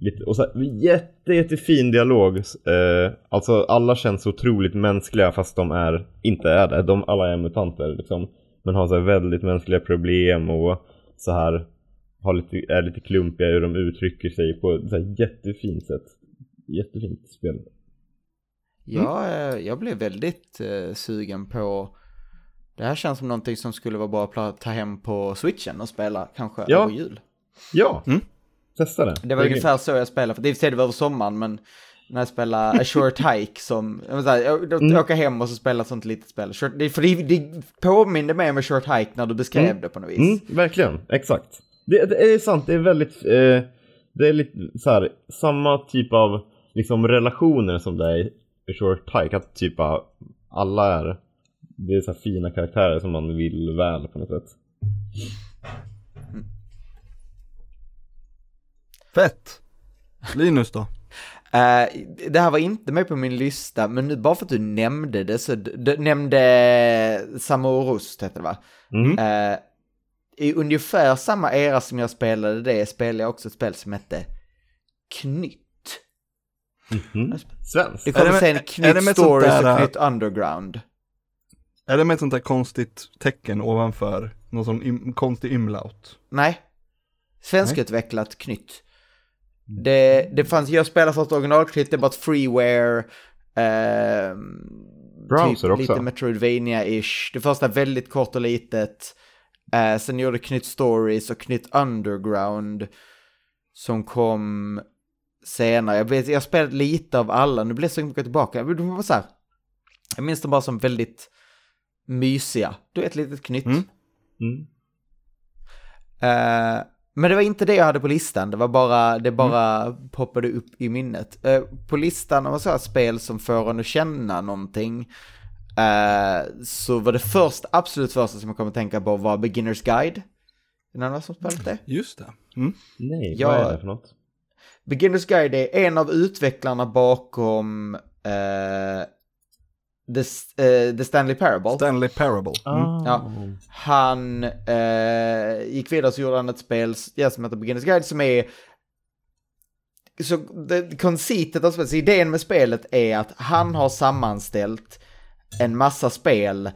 lite och så här, jätte, jättefin dialog. Eh, alltså alla känns så otroligt mänskliga fast de är, inte är det. De alla är mutanter liksom. Men har så här väldigt mänskliga problem och så här har lite, är lite klumpiga hur de uttrycker sig på ett här jättefint sätt. Jättefint spel. Jag, eh, jag blev väldigt eh, sugen på... Det här känns som någonting som skulle vara bra att ta hem på switchen och spela kanske Ja. över jul. Ja! Mm. Testa det. Det var är ungefär så jag spelade, för det är det var över sommaren, men när jag spelade A Short Hike som, jag, säga, jag, Mm. åker hem och så spelar ett sånt litet spel. Short, det, för det, det påminde mig om A Short Hike när du beskrev Mm. det på något vis. Mm, verkligen, exakt. Det, det är sant, det är väldigt, eh, det är lite så här, samma typ av liksom relationer som det är i Short Hike, att typ av alla är, det är så här fina karaktärer som man vill väl på något sätt. Fett! Linus då? Eh, det här var inte med på min lista, men nu bara för att du nämnde det så du, du nämnde Samorost heter det va? Mm. Eh, I ungefär samma era som jag spelade det spelade jag också ett spel som hette Knytt. Mm. Svensk. Det Är kommer det med- sen Knytt Stories där, och äh, Knytt Underground. Är det med ett sånt där konstigt tecken ovanför? Någon sån im- konstig umlaut? Nej. Svenskutvecklat Knytt. Det, det fanns, jag spelade först originalknytt, det var ett freeware. ehm, Browser typ också. Lite Metroidvania-ish. Det första väldigt kort och litet. Eh, sen gjorde Knytt Stories och Knytt Underground. Som kom senare. Jag, vet, jag spelade lite av alla, nu blir jag så mycket tillbaka. De var så här, jag minns dem bara som väldigt mysiga. Du vet, ett litet knytt. Mm. Mm. Eh, men det var inte det jag hade på listan, det var bara, det bara poppade upp i minnet. Eh, på listan av så här spel som får en att känna någonting, eh, så var det först, absolut första som jag kommer att tänka på var Beginners Guide. Är det någon som spelat det? Just det. Mm. Nej, Ja. vad är det för något? Beginner's Guide är en av utvecklarna bakom eh, The, eh, The Stanley Parable. Stanley Parable. Mm. Ja. Han eh, gick vidare så gjorde han ett spel ja, som heter Beginner's Guide som är... Så det, koncitet av spelet, så idén med spelet är att han har sammanställt en massa spel,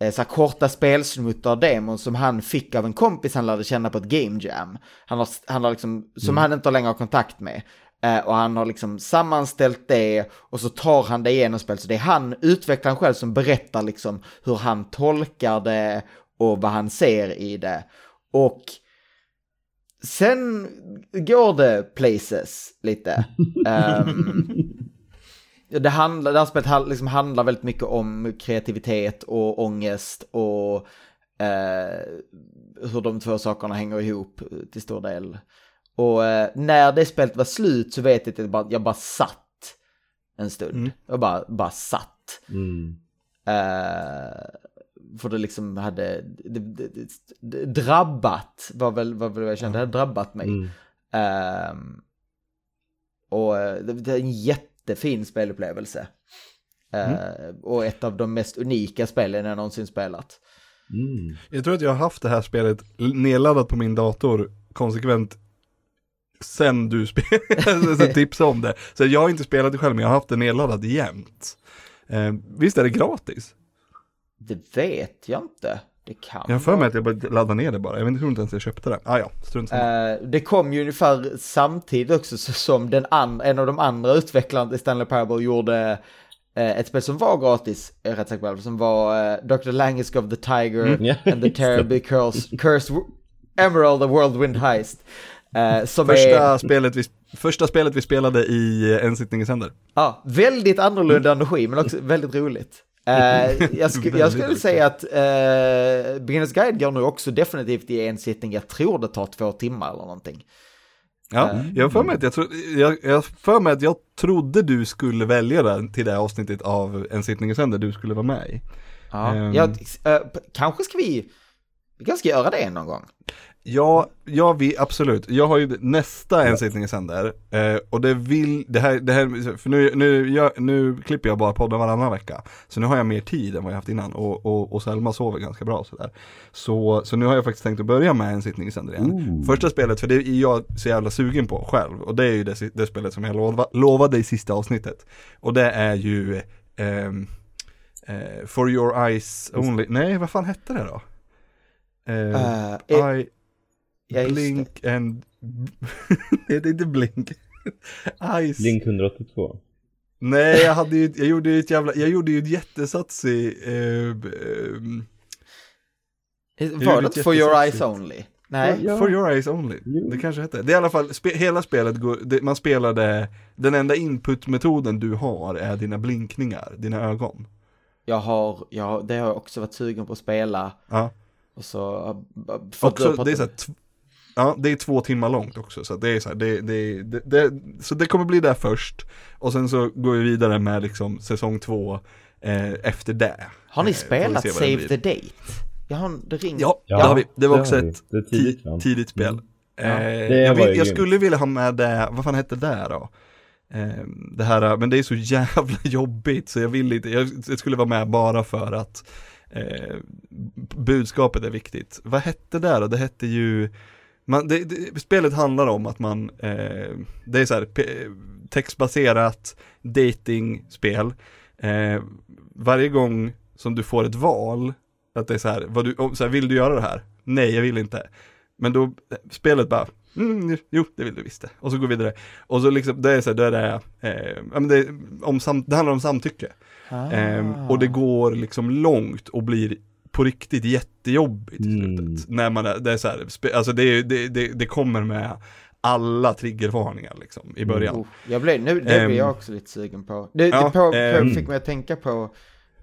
eh, så korta spelsnuttar och demon som han fick av en kompis han lärde känna på ett game jam. Han har, han har liksom, som han inte längre har kontakt med. Eh, och han har liksom sammanställt det och så tar han det igenom spelet. Så det är han, utvecklaren själv, som berättar liksom hur han tolkar det och vad han ser i det. Och sen går det places lite. Ehm, det, handlar, det här spelet hand- liksom handlar väldigt mycket om kreativitet och ångest och eh, hur de två sakerna hänger ihop till stor del. Och eh, när det spelet var slut så vet jag att jag bara, jag bara satt en stund. Jag bara, bara satt. Mm. Eh, för det liksom hade det, det, det, drabbat, var väl, var väl vad jag kände, det hade drabbat mig. Mm. Ehm, och eh, det, är en jättefin spelupplevelse. Eh, Och ett av de mest unika spelen jag någonsin spelat. Mm. Jag tror att jag har haft det här spelet nedladdat på min dator konsekvent sen du spelade, tipsade om det. Så jag har inte spelat det själv, men jag har haft det nedladdat jämt. Eh, visst är det gratis? Det vet jag inte. Det kan Jag har för mig att jag bara laddade ner det bara. Jag vet inte ens jag köpte det. Ah, ja, strunt samma. Eh, det kom ju ungefär samtidigt också så- som den an- en av de andra utvecklarna i Stanley Parable gjorde eh, ett spel som var gratis, jag rätt på, som var uh, Dr. Langisk of the Tiger Ja, and the. Terribly Cursed, cursed Emerald, the Whirlwind Heist. Eh, som Första, är spelet vi, första spelet vi spelade i eh, En sittning i sänder. ja, väldigt annorlunda energi, men också väldigt roligt. Eh, jag, skulle, jag skulle säga att uh, Beginner's Guide går nu också definitivt i en sittning. Jag tror det tar två timmar eller någonting. Ja, jag har för mig att jag, tro, jag, jag för mig att jag trodde du skulle välja den till det här avsnittet av En sittning i sänder du skulle vara med i. Ja, Ehm. ja eh, p- kanske ska vi, vi kanske ska göra det någon gång. Ja, ja vi, absolut. Jag har ju nästa en sittning i sänder. Eh, och det vill, det här, det här för nu, nu, jag, nu klipper jag bara podden varannan vecka. Så nu har jag mer tid än vad jag haft innan och, och, och Selma sover ganska bra sådär. Så, så nu har jag faktiskt tänkt att börja med en sittning sänder igen. Första spelet, för det är jag så jävla sugen på själv. Och det är ju det, det spelet som jag lova, lovade i sista avsnittet. Och det är ju ehm, eh, For your eyes only, nej vad fan hette det då? Eh, Eh, eh, I, ja, just det. Blink and... Nej, det är inte Blink. Ice. Link 182. Nej, jag hade ju, jag gjorde ju ett jävla, jag gjorde ju ett jättesats i, eh, ehm, Var det inte For your eyes only? Nej. Ja. For your eyes only. Det kanske hette. Det är i alla fall, spe, hela spelet går, det, man spelade, den enda inputmetoden du har är dina blinkningar, dina ögon. Jag har, jag, har- det har jag också varit sugen på att spela. Ja. Och så... fått Också, det är så här, ja, det är två timmar långt också, så det är så här, det, det, det, det, så det kommer bli där först. Och sen så går vi vidare med liksom säsong två eh, efter det. Har ni Eh, spelat det Save the Date? Jag har, det ringer. Ja, Ja, det har vi. Det var också ett tidigt, tidigt spel. Mm. Eh, jag, vill, jag skulle vilja ha med det, vad fan hette det då? Eh, det här, men det är så jävla jobbigt så jag vill inte, jag, jag skulle vara med bara för att eh, budskapet är viktigt. Vad hette det då? Det hette ju, man, det, det, spelet handlar om att man, eh, det är så här textbaserat datingspel. Eh, varje gång som du får ett val, att det är så här, vad du, så här, vill du göra det här? Nej, jag vill inte. Men då, spelet bara, mm, jo, det vill du visst det. Och så går vi vidare. Och så liksom, det är så här, då är det, eh, ja, men det, om sam, det handlar om samtycke. Ah. Ehm, och det går liksom långt och blir på riktigt jättejobbigt i slutet. Mm. När man är, det är så här, alltså det, det, det, det kommer med alla triggervarningar liksom i början. Oh, jag blev, nu, det Ehm. blir jag också lite sugen på. Det, Ja, det på, på, fick mig att tänka på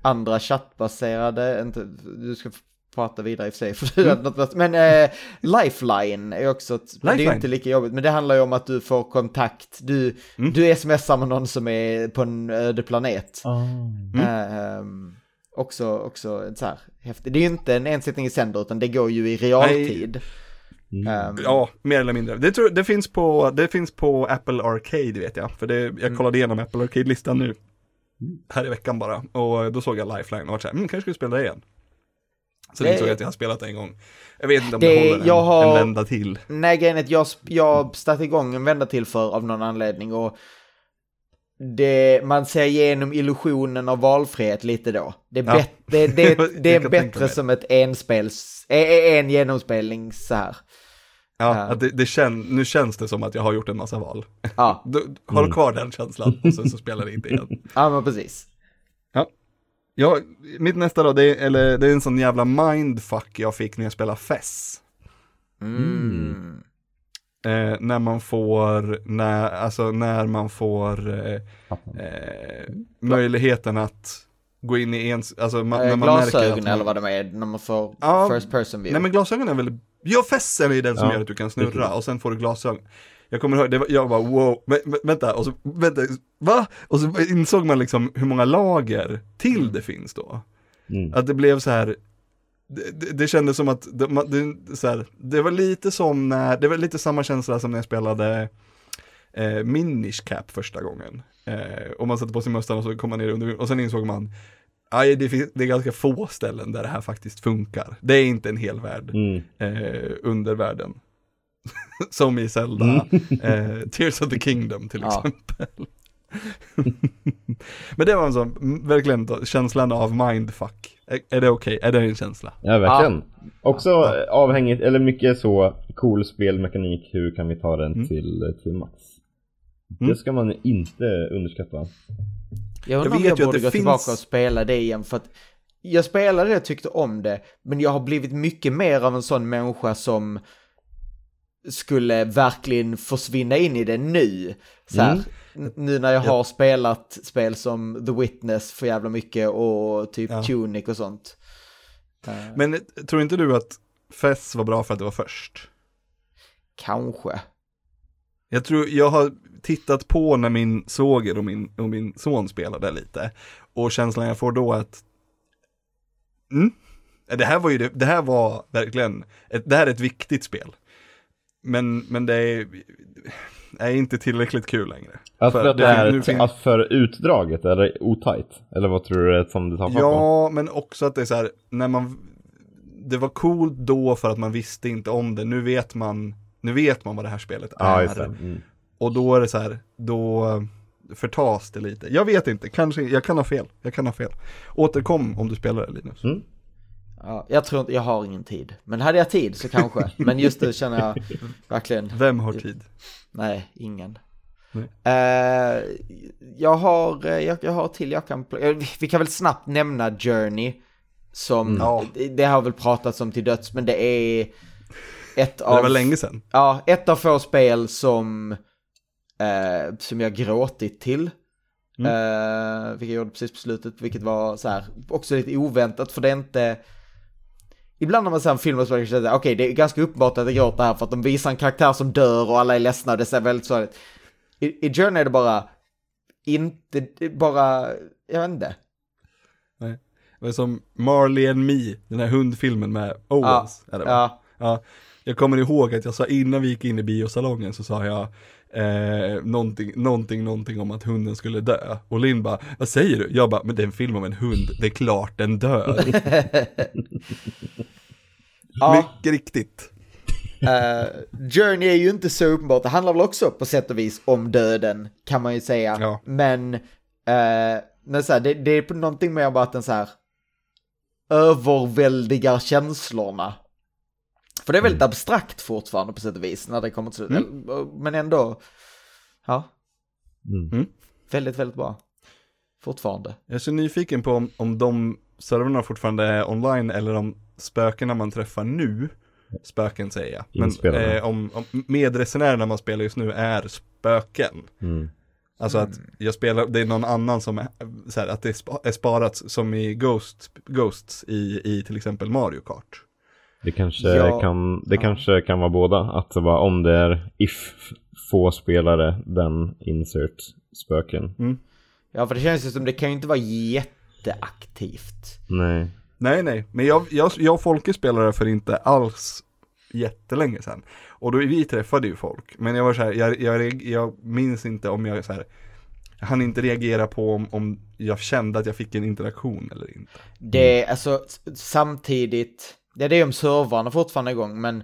andra chattbaserade, inte, du ska prata vidare i och för sig, för du hade något, men eh, Lifeline är också, ett, men det är Lifeline. inte lika jobbigt, men det handlar ju om att du får kontakt, du, Mm. du smsar med någon som är på en öde planet. Mm. Ehm, också, också så här häftigt, det är ju inte en ensättning i sänder, utan det går ju i realtid. Ehm, Ja, mer eller mindre. Det, tror, det, finns på, det finns på Apple Arcade vet jag. För det, jag kollade igenom Apple Arcade-listan nu. Här i veckan bara. Och då såg jag Lifeline och var såhär, mm, kanske skulle spela det igen. Så det insåg jag att jag har spelat en gång. Jag vet inte om Det- det, håller en, har- en vända till. Nej, grejen är att jag, jag startade igång en vända till för av någon anledning och det, man ser igenom illusionen av valfrihet lite då. Det är, Ja. bet, det, det, det är bättre som ett enspels, eh, eh, en genomspelning så här. Ja, Ja. Att det, det kän, nu känns det som att jag har gjort en massa val. Ja, Du, håll kvar den känslan och sen så spelar det inte igen. ja men precis. Ja, mitt nästa då, det är, eller, det är en sån jävla mindfuck jag fick när jag spelade FES. Mm. Eh, när man får, när, alltså när man får eh, eh, möjligheten att gå in i ens, alltså ma- när Eh, man märker Glasögon att man, eller vad de är när man får Ja, first person view. Nej men glasögon är väl, ja fessen är den som Ja, gör att du kan det snurra och sen får du glasögon. Jag kommer ihåg, det var, jag bara wow, vä vä vänta, och så, vänta, va? Och så insåg man liksom hur många lager till det finns då. Mm. Att det blev så här, det, det, kändes som att, det, man- det, så här, det var lite som när, det var lite samma känsla som när jag spelade eh, Minish Cap första gången. Eh, och man satte på sig mössan och så kom man ner under, och sen insåg man, aj, det, finns, det är ganska få ställen där det här faktiskt funkar. Det är inte en hel värld Mm. eh, under världen. som i Zelda, eh, Tears of the Kingdom till Mm. Ja. exempel. Men det var en sån, verkligen känslan av mindfuck. Är, är det okej? Är det en känsla? Ja, verkligen. Också eh, avhängigt, eller mycket så cool spelmekanik, hur kan vi ta den Mm. till, till max? Mm. Det ska man inte underskatta. Jag undrar Jag om vet jag borde det gå finns- tillbaka och spela det igen för att jag spelade det tyckte om det, men jag har blivit mycket mer av en sån människa som skulle verkligen försvinna in i det nu. Så här, Mm. Nu när jag har spelat spel som The Witness för jävla mycket och typ Ja. Tunic och sånt. Eh, Men tror inte du att FES var bra för att det var först? kanske. Jag tror, jag har tittat på när min svåger och min, och min son spelade lite. Och känslan jag får då att, mm, det här var ju det, det här var verkligen, ett, det här är ett viktigt spel. Men, men det är, är inte tillräckligt kul längre. Att för, att det är nu fin- att för utdraget eller otajt? Eller vad tror du det är som du tar på? Ja, men också att det är så här, när man, det var coolt då för att man visste inte om det, nu vet man, nu vet man vad det här spelet Ja, är. Mm. Och då är det så här, då förtas det lite. Jag vet inte, kanske, jag kan ha fel, jag kan ha fel. Återkom om du spelar det Linus. Mm. Ja, jag tror inte, jag har ingen tid. Men hade jag tid så kanske. Men just nu känner jag verkligen, Vem har tid? nej, ingen. Nej. Eh, jag har, eh, jag, jag har till jag kan, eh, vi- kan väl snabbt nämna Journey. Som, Ja. det, det har väl pratats om till döds, men det är ett Det av... var länge sedan. Ja, ett av få spel som, eh, som jag gråtit till. Mm. Eh, vilket jag gjorde precis på slutet, vilket var så här, också lite oväntat för det är inte... Ibland när man ser en film och så säga, okej det är ganska uppenbart att jag gråter här för att de visar en karaktär som dör och alla är ledsna och det ser väldigt ut. I, I Journey är det bara, inte, bara, jag vet inte. Det var som Marley and Me, den här hundfilmen med Owens. va? Ja, Ja, jag kommer ihåg att jag sa innan vi gick in i biosalongen så sa jag eh, någonting, någonting, någonting om att hunden skulle dö. Och Linn bara, vad säger du? Jag bara, men det är en film om en hund, det är klart den dör. ja. Mycket riktigt. Eh, Journey är ju inte så uppenbart, det handlar väl också på sätt och vis om döden, kan man ju säga. Ja. Men, uh, men så här, det, det är på någonting med bara att den så här överväldigar känslorna. För det är väldigt abstrakt fortfarande på sätt och vis när det kommer till. Eller, Men ändå, ja. Mm. Mm. Väldigt, väldigt bra. Fortfarande. Jag är så nyfiken på om, om de servrarna fortfarande är online eller om spökena man träffar nu, spöken säger jag, men eh, om, om medresenärerna man spelar just nu är spöken. Mm. Alltså att jag spelar, det är någon annan som är, så här, att det är spa- är sparat som i Ghost, Ghosts i, i till exempel Mario Kart. Det kanske, Ja. kan, det kanske kan vara båda. Att det var om det är if få spelare, then insert spöken. Ja, för det känns ju som det kan ju inte vara jätteaktivt. Nej. Nej, nej, men jag, jag, jag och Folke spelar det för inte alls jättelänge sedan. Och då, vi träffade ju folk, men jag var så här, jag, jag, jag minns inte om jag så här, hann inte reagera på om, om jag kände att jag fick en interaktion eller inte. Det är alltså samtidigt, det är det om servrarna fortfarande är igång, men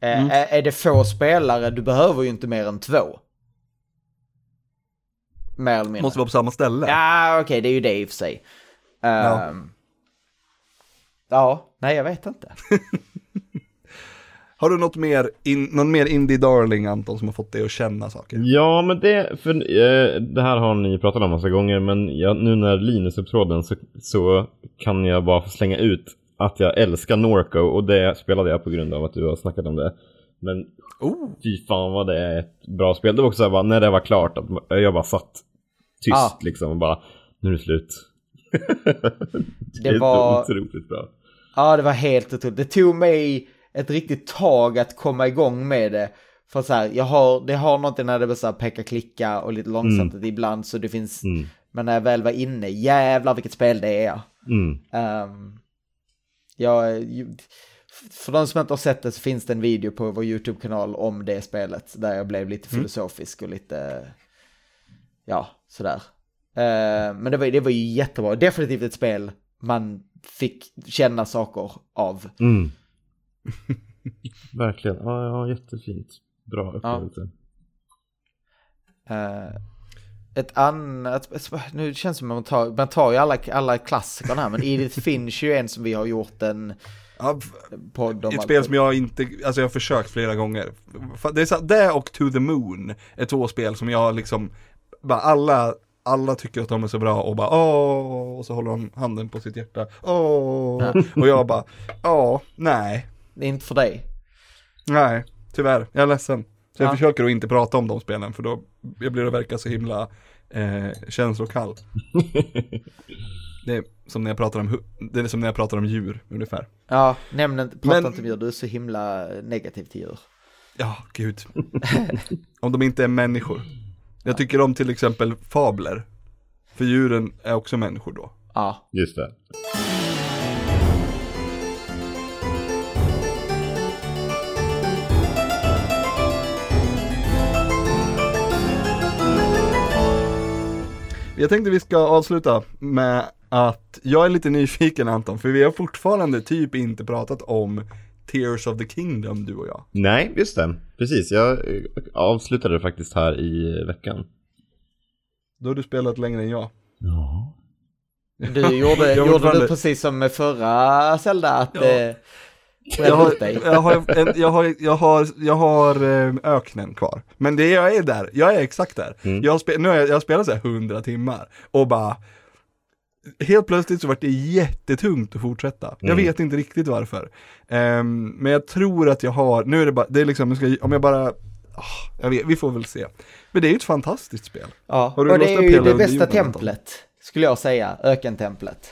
eh, är, är det få spelare, du behöver ju inte mer än två. Mer eller mindre. Måste vara på samma ställe. Ja, okej, det är ju det i och för sig. Ja. Ehm, ja, nej jag vet inte. Har du något mer, in, någon mer indie darling Anton som har fått dig att känna saker? Ja, men det, för, eh, det här har ni pratat om massa gånger, men jag, nu när Linus är på tråden så, så kan jag bara slänga ut att jag älskar Norco och det spelade jag på grund av att du har snackat om det. Men Oh. fy fan vad det är ett bra spel. Det var också så här, bara, när det var klart, att jag bara satt tyst Ah. liksom och bara, nu är det slut. det, Det var- otroligt bra. Ja, det var helt otroligt. Det tog mig ett riktigt tag att komma igång med det. För så här, jag har, det har något när det blir så här peka klicka och lite långsamt ibland så det finns, Mm. men när jag väl var inne, jävlar vilket spel det är. Mm. Um, jag, ju- för de som inte har sett det så finns det en video på vår YouTube-kanal om det spelet. Där jag blev lite filosofisk och lite, ja, sådär. Eh, men det var, det var ju jättebra. Definitivt ett spel man fick känna saker av. Mm. Verkligen, ja, ja jättefint. Bra upplevelse. Eh, ett annat, nu känns det som att man tar, man tar ju alla, alla klassikerna här, men Edith Finch är ju en som vi har gjort en Ja, podd om. ett spel som jag inte, alltså jag har försökt flera gånger. Det, är så, det och To the Moon är två spel som jag liksom, bara alla, alla tycker att de är så bra och bara åh, och så håller de handen på sitt hjärta, åh, och jag bara, ja, nej, Det är inte för dig. nej, tyvärr, jag är ledsen. Så jag Ja. försöker att inte prata om de spelen för då jag blir det verka så himla eh, känslokall. Det är som när jag pratar om, det är som när jag pratar om djur ungefär. Ja, nämn inte, prata Men- inte om djur, du är så himla negativ till djur. Ja, gud. om de inte är människor. Jag tycker om till exempel fabler. För djuren är också människor då. Ja, Just det. Jag tänkte vi ska avsluta med att jag är lite nyfiken Anton, för vi har fortfarande typ inte pratat om Tears of the Kingdom du och jag. Nej, just det. Precis, jag eh, avslutade faktiskt här i veckan. Då har du spelat längre än jag. Ja. du gjorde, gjorde du precis som med förra Zelda, att Ja. eh, Jag har, jag har, en, jag har, jag har, jag har öknen kvar. Men det jag är där, jag är exakt där. Mm. Jag, spe, nu har jag, jag har spelat så här 100 timmar och bara Helt plötsligt så vart det jättetungt att fortsätta. Jag Mm. vet inte riktigt varför. Ehm, men jag tror att jag har, nu är det bara, det är liksom, jag ska, om jag bara, ah, jag vet, vi får väl se. Men det är ju ett fantastiskt spel. Ja, och det är ju det bästa templet, skulle jag säga, ökentemplet.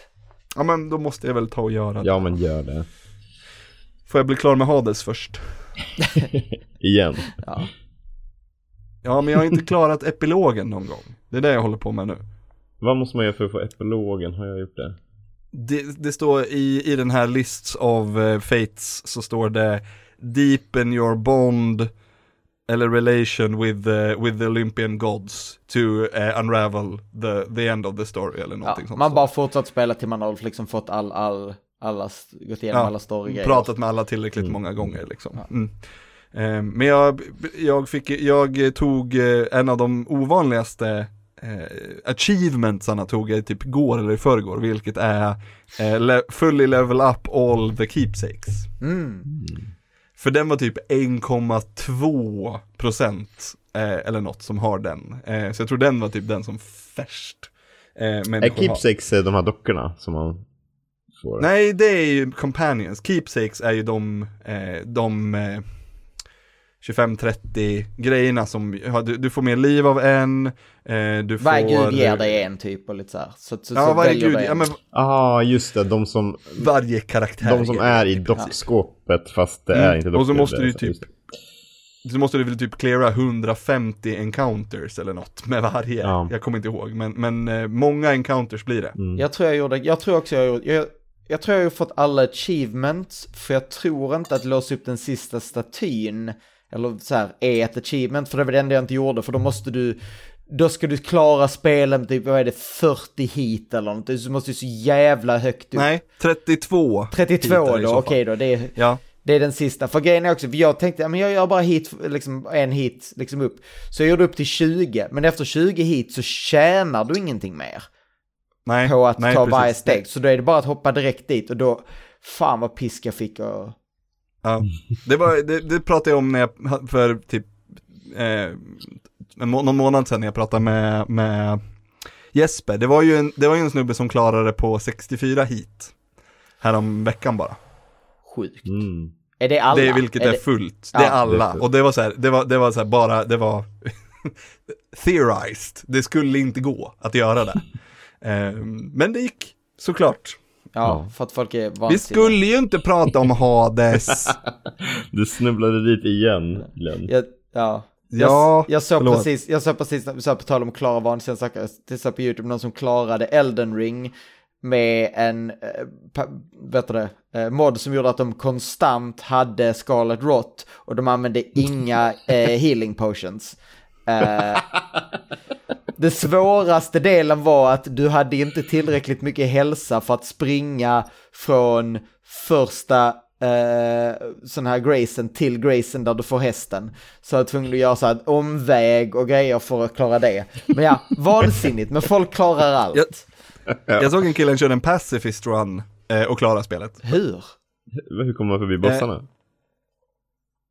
Ja men då måste jag väl ta och göra det. ja, men gör det. Får jag bli klar med Hades först? Igen. Ja. Ja men jag har inte klarat epilogen någon gång. Det är det jag håller på med nu. Vad måste man göra för att få epilogen? Har jag gjort det? Det, det står i, i den här lists of eh, fates så står det Deepen your bond eller relation with the, with the Olympian gods to eh, unravel the, the end of the story eller Ja, någonting sånt. man bara fortsatt spela till man har liksom fått all, all, alla, gått igenom Ja, alla storygrejer. pratat med alla tillräckligt många gånger liksom. Mm. Eh, men jag, jag, fick, jag tog eh, en av de ovanligaste eh, achievementsarna tog jag typ igår eller i förrgår, vilket är eh, le, fully level up all the keepsakes. Mm. För den var typ 1,2 procent eh, eller något som har den. Eh, så jag tror den var typ den som färst eh, Är har. Keepsakes de här dockorna som man får? Nej, det är ju companions. Keepsakes är ju de, eh, de eh, 25-30 grejerna som, ja, du, du får mer liv av en, eh, du får... Varje gud ger dig en typ och lite så här. Så, så, Ja, så varje gud, ja men ah, just det. De som, varje karaktär. de som är i dockskåpet fast det Mm, är inte dockor. och så måste du ju typ-. Så måste du väl typ cleara 150 encounters eller något med varje. Ja. Jag kommer inte ihåg, men, men eh, många encounters blir det. Mm. Jag tror jag gjorde, jag tror också jag gjorde, jag, jag tror jag har fått alla achievements, för jag tror inte att låsa upp den sista statyn, eller så här, är ett achievement, för det var det enda jag inte gjorde, för då måste du, då ska du klara spelen, typ, vad är det, 40 hit eller något, så måste du så jävla högt upp. Nej, 32. 32 hittar i då, okej fall. då, det är, Ja. det är den sista. För grejen är också, jag tänkte, men jag gör bara hit, liksom en hit liksom upp. Så jag gjorde upp till 20, men efter 20 hit så tjänar du ingenting mer Nej, på att nej, ta precis. varje steg. Så då är det bara att hoppa direkt dit och då, fan vad pisk jag fick och... Ja. Det, var, det, det pratade jag om när jag, för typ, eh, någon månad sedan när jag pratade med, med Jesper. Det var, ju en, det var ju en snubbe som klarade på 64 hit. Härom veckan bara. Sjukt. Mm. Är det alla? Det är vilket är, det... fullt. Ja. det är alla. Är. Och det var så här, det var, det var så här bara, det var theorized. Det skulle inte gå att göra det. Ehm, men det gick, såklart. Ja, för att folk är Vi skulle ju inte prata om Hades. Du snubblade dit igen, Glenn. Jag, ja. Ja, jag, jag såg förlåt. precis, jag såg precis, så på tal om klara vansinniga saker, jag tittade på YouTube någon som klarade Elden Ring med en, pa, vet du det, eh, mod som gjorde att de konstant hade Scarlet Rot och de använde inga eh, healing potions. Eh, det svåraste delen var att du hade inte tillräckligt mycket hälsa för att springa från första eh, sån här gracen till gracen där du får hästen. Så jag var tvungen att göra så här omväg och grejer för att klara det. Men ja, vansinnigt, men folk klarar allt. Jag- Jag såg en kille köra en pacifist run eh, och klara spelet. Hur? Hur kommer man förbi bossarna?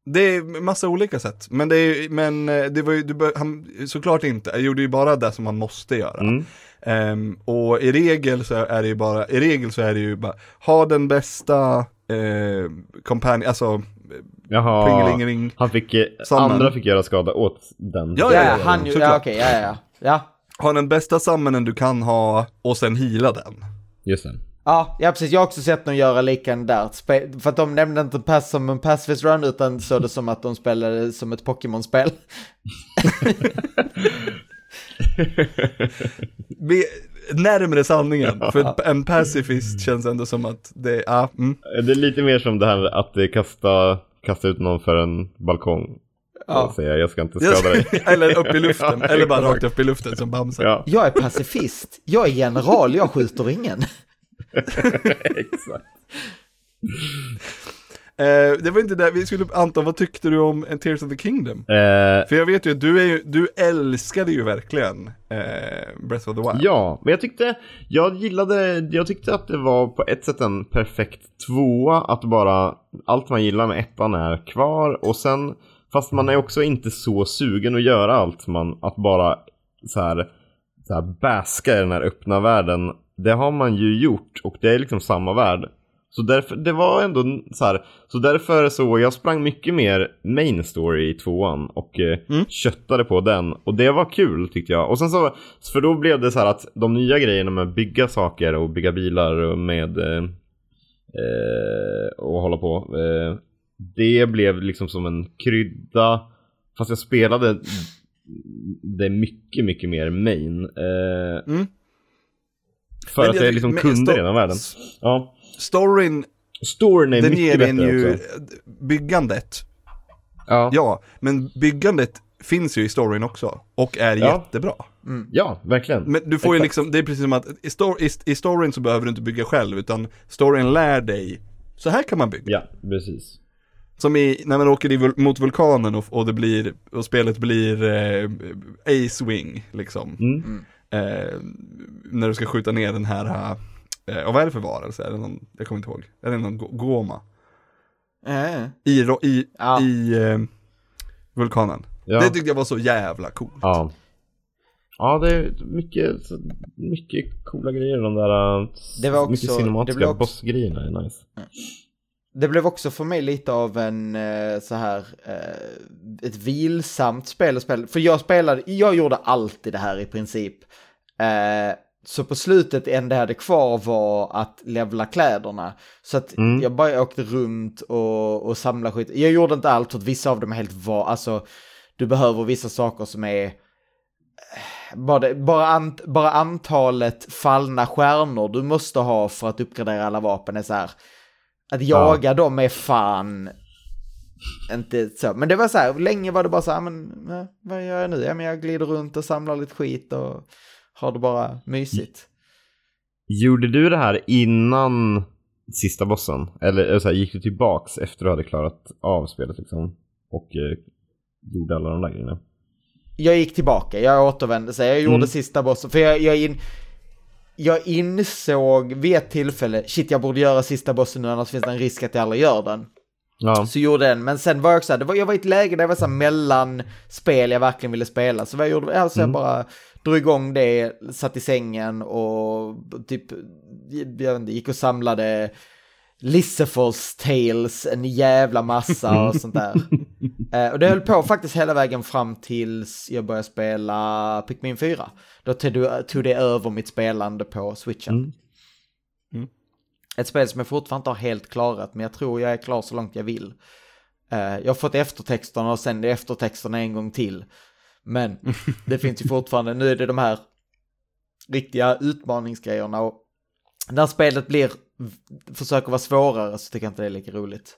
Det är massa olika sätt, men det, är, men eh, det var ju, du bör, han, såklart inte, jag gjorde ju bara det som man måste göra. Mm. Ehm, och i regel så är det ju bara, i regel så är det ju bara, ha den bästa eh, companion, alltså Jaha, han fick, eh, Summon. andra fick göra skada åt den. Ja, Ja, ja, han ju, ja okej, ja, ja, ja. Ha den bästa summonen du kan ha och sen heala den. Just det. Ja, ja precis. Jag har också sett dem göra likadant där. Spe- För att de nämnde inte pass som en Pacifist Run utan såg det som att de spelade som ett Pokémon-spel. Vi, närmare sanningen, för en pacifist känns ändå som att det, ja, mm. Det är lite mer som det här att kasta, kasta ut någon för en balkong. Ja. Och säga jag ska inte skada dig. eller upp i luften, Ja, eller bara rakt upp i luften som Bamse. Ja, Jag är pacifist. Jag är general, jag skjuter ingen. Exakt. Eh, det var inte det, vi skulle, Anton vad tyckte du om en Tears of the Kingdom? Eh, För jag vet ju att du, är ju, du älskade ju verkligen eh, Breath of the Wild. ja, men jag tyckte, jag gillade, jag tyckte att det var på ett sätt en perfekt tvåa, att bara allt man gillar med ettan är kvar och sen, fast man är också inte så sugen att göra allt man, att bara så här, så här baska i den här öppna världen, det har man ju gjort och det är liksom samma värld. Så därför, det var ändå så här, så därför så, jag sprang mycket mer main story i tvåan och eh, Mm. köttade på den. Och det var kul tyckte jag. Och sen så, för då blev det så här att de nya grejerna med att bygga saker och bygga bilar och med eh, eh, och hålla på. Eh, det blev liksom som en krydda. Fast jag spelade det mycket, mycket mer main. Eh, Mm. För Men att jag- jag liksom men kunde sto- redan världen. Ja. Storyn, Storyn är den mycket ger en ju, också. byggandet, Ja. ja, men byggandet finns ju i storyn också och är Ja. jättebra. ja, verkligen. Men du får ju Exakt. liksom, det är precis som att i, stor, i, i storyn så behöver du inte bygga själv utan storyn lär dig, så här kan man bygga. Ja, precis. Som i, när man åker i, vul- mot vulkanen och, och det blir, och spelet blir eh, A-swing liksom. Mm. Eh, när du ska skjuta ner den här, eh, och vad är det för varelse? Är det någon, jag kommer inte ihåg. Är det någon go- goma? Äh. I, ro- i, Ja. i eh, vulkanen. Ja. Det tyckte jag var så jävla coolt. Ja. Ja, det är mycket, mycket coola grejer de där. äh, Det var mycket också- cinematiska det blev också- bossgrejerna är nice. Det blev också för mig lite av en eh, så här, eh, ett vilsamt spel att spela. För jag spelade, jag gjorde alltid det här i princip. Eh, så på slutet det enda jag hade kvar var att levla kläderna. Så att Mm. jag bara åkte runt och, och samlade skit. Jag gjorde inte allt, för att vissa av dem är helt var, alltså du behöver vissa saker som är bara, bara, ant, bara antalet fallna stjärnor du måste ha för att uppgradera alla vapen är så här. Att jaga dem är fan inte så. Men det var så här, länge var det bara så här, men vad gör jag nu? Ja, men jag glider runt och samlar lite skit och har det bara mysigt. Gjorde du det här innan sista bossen? Eller, eller så här, gick du tillbaks efter du hade klarat av spelet liksom? Och eh, gjorde alla de där grejerna? Jag gick tillbaka, jag återvände sig, jag gjorde Mm. sista bossen, för jag, jag, in, jag insåg vid ett tillfälle, shit jag borde göra sista bossen nu annars finns det en risk att jag aldrig gör den. Ja. Så gjorde den, men sen var jag också, det var, jag var i ett läge där jag var så här mellan spel jag verkligen ville spela. Så vad jag gjorde, alltså jag bara drog igång det, satt i sängen och typ, jag vet inte, gick och samlade Lissefors Tales, en jävla massa och sånt där. Eh, och det höll på faktiskt hela vägen fram tills jag började spela Pikmin 4. Då tog, det över mitt spelande på switchen. Mm. Ett spel som jag fortfarande inte har helt klarat, men jag tror jag är klar så långt jag vill. Eh, jag har fått eftertexterna och sen eftertexterna en gång till. Men det finns ju fortfarande, nu är det de här riktiga utmaningsgrejerna och när spelet blir, försöker vara svårare så tycker jag inte det är lika roligt.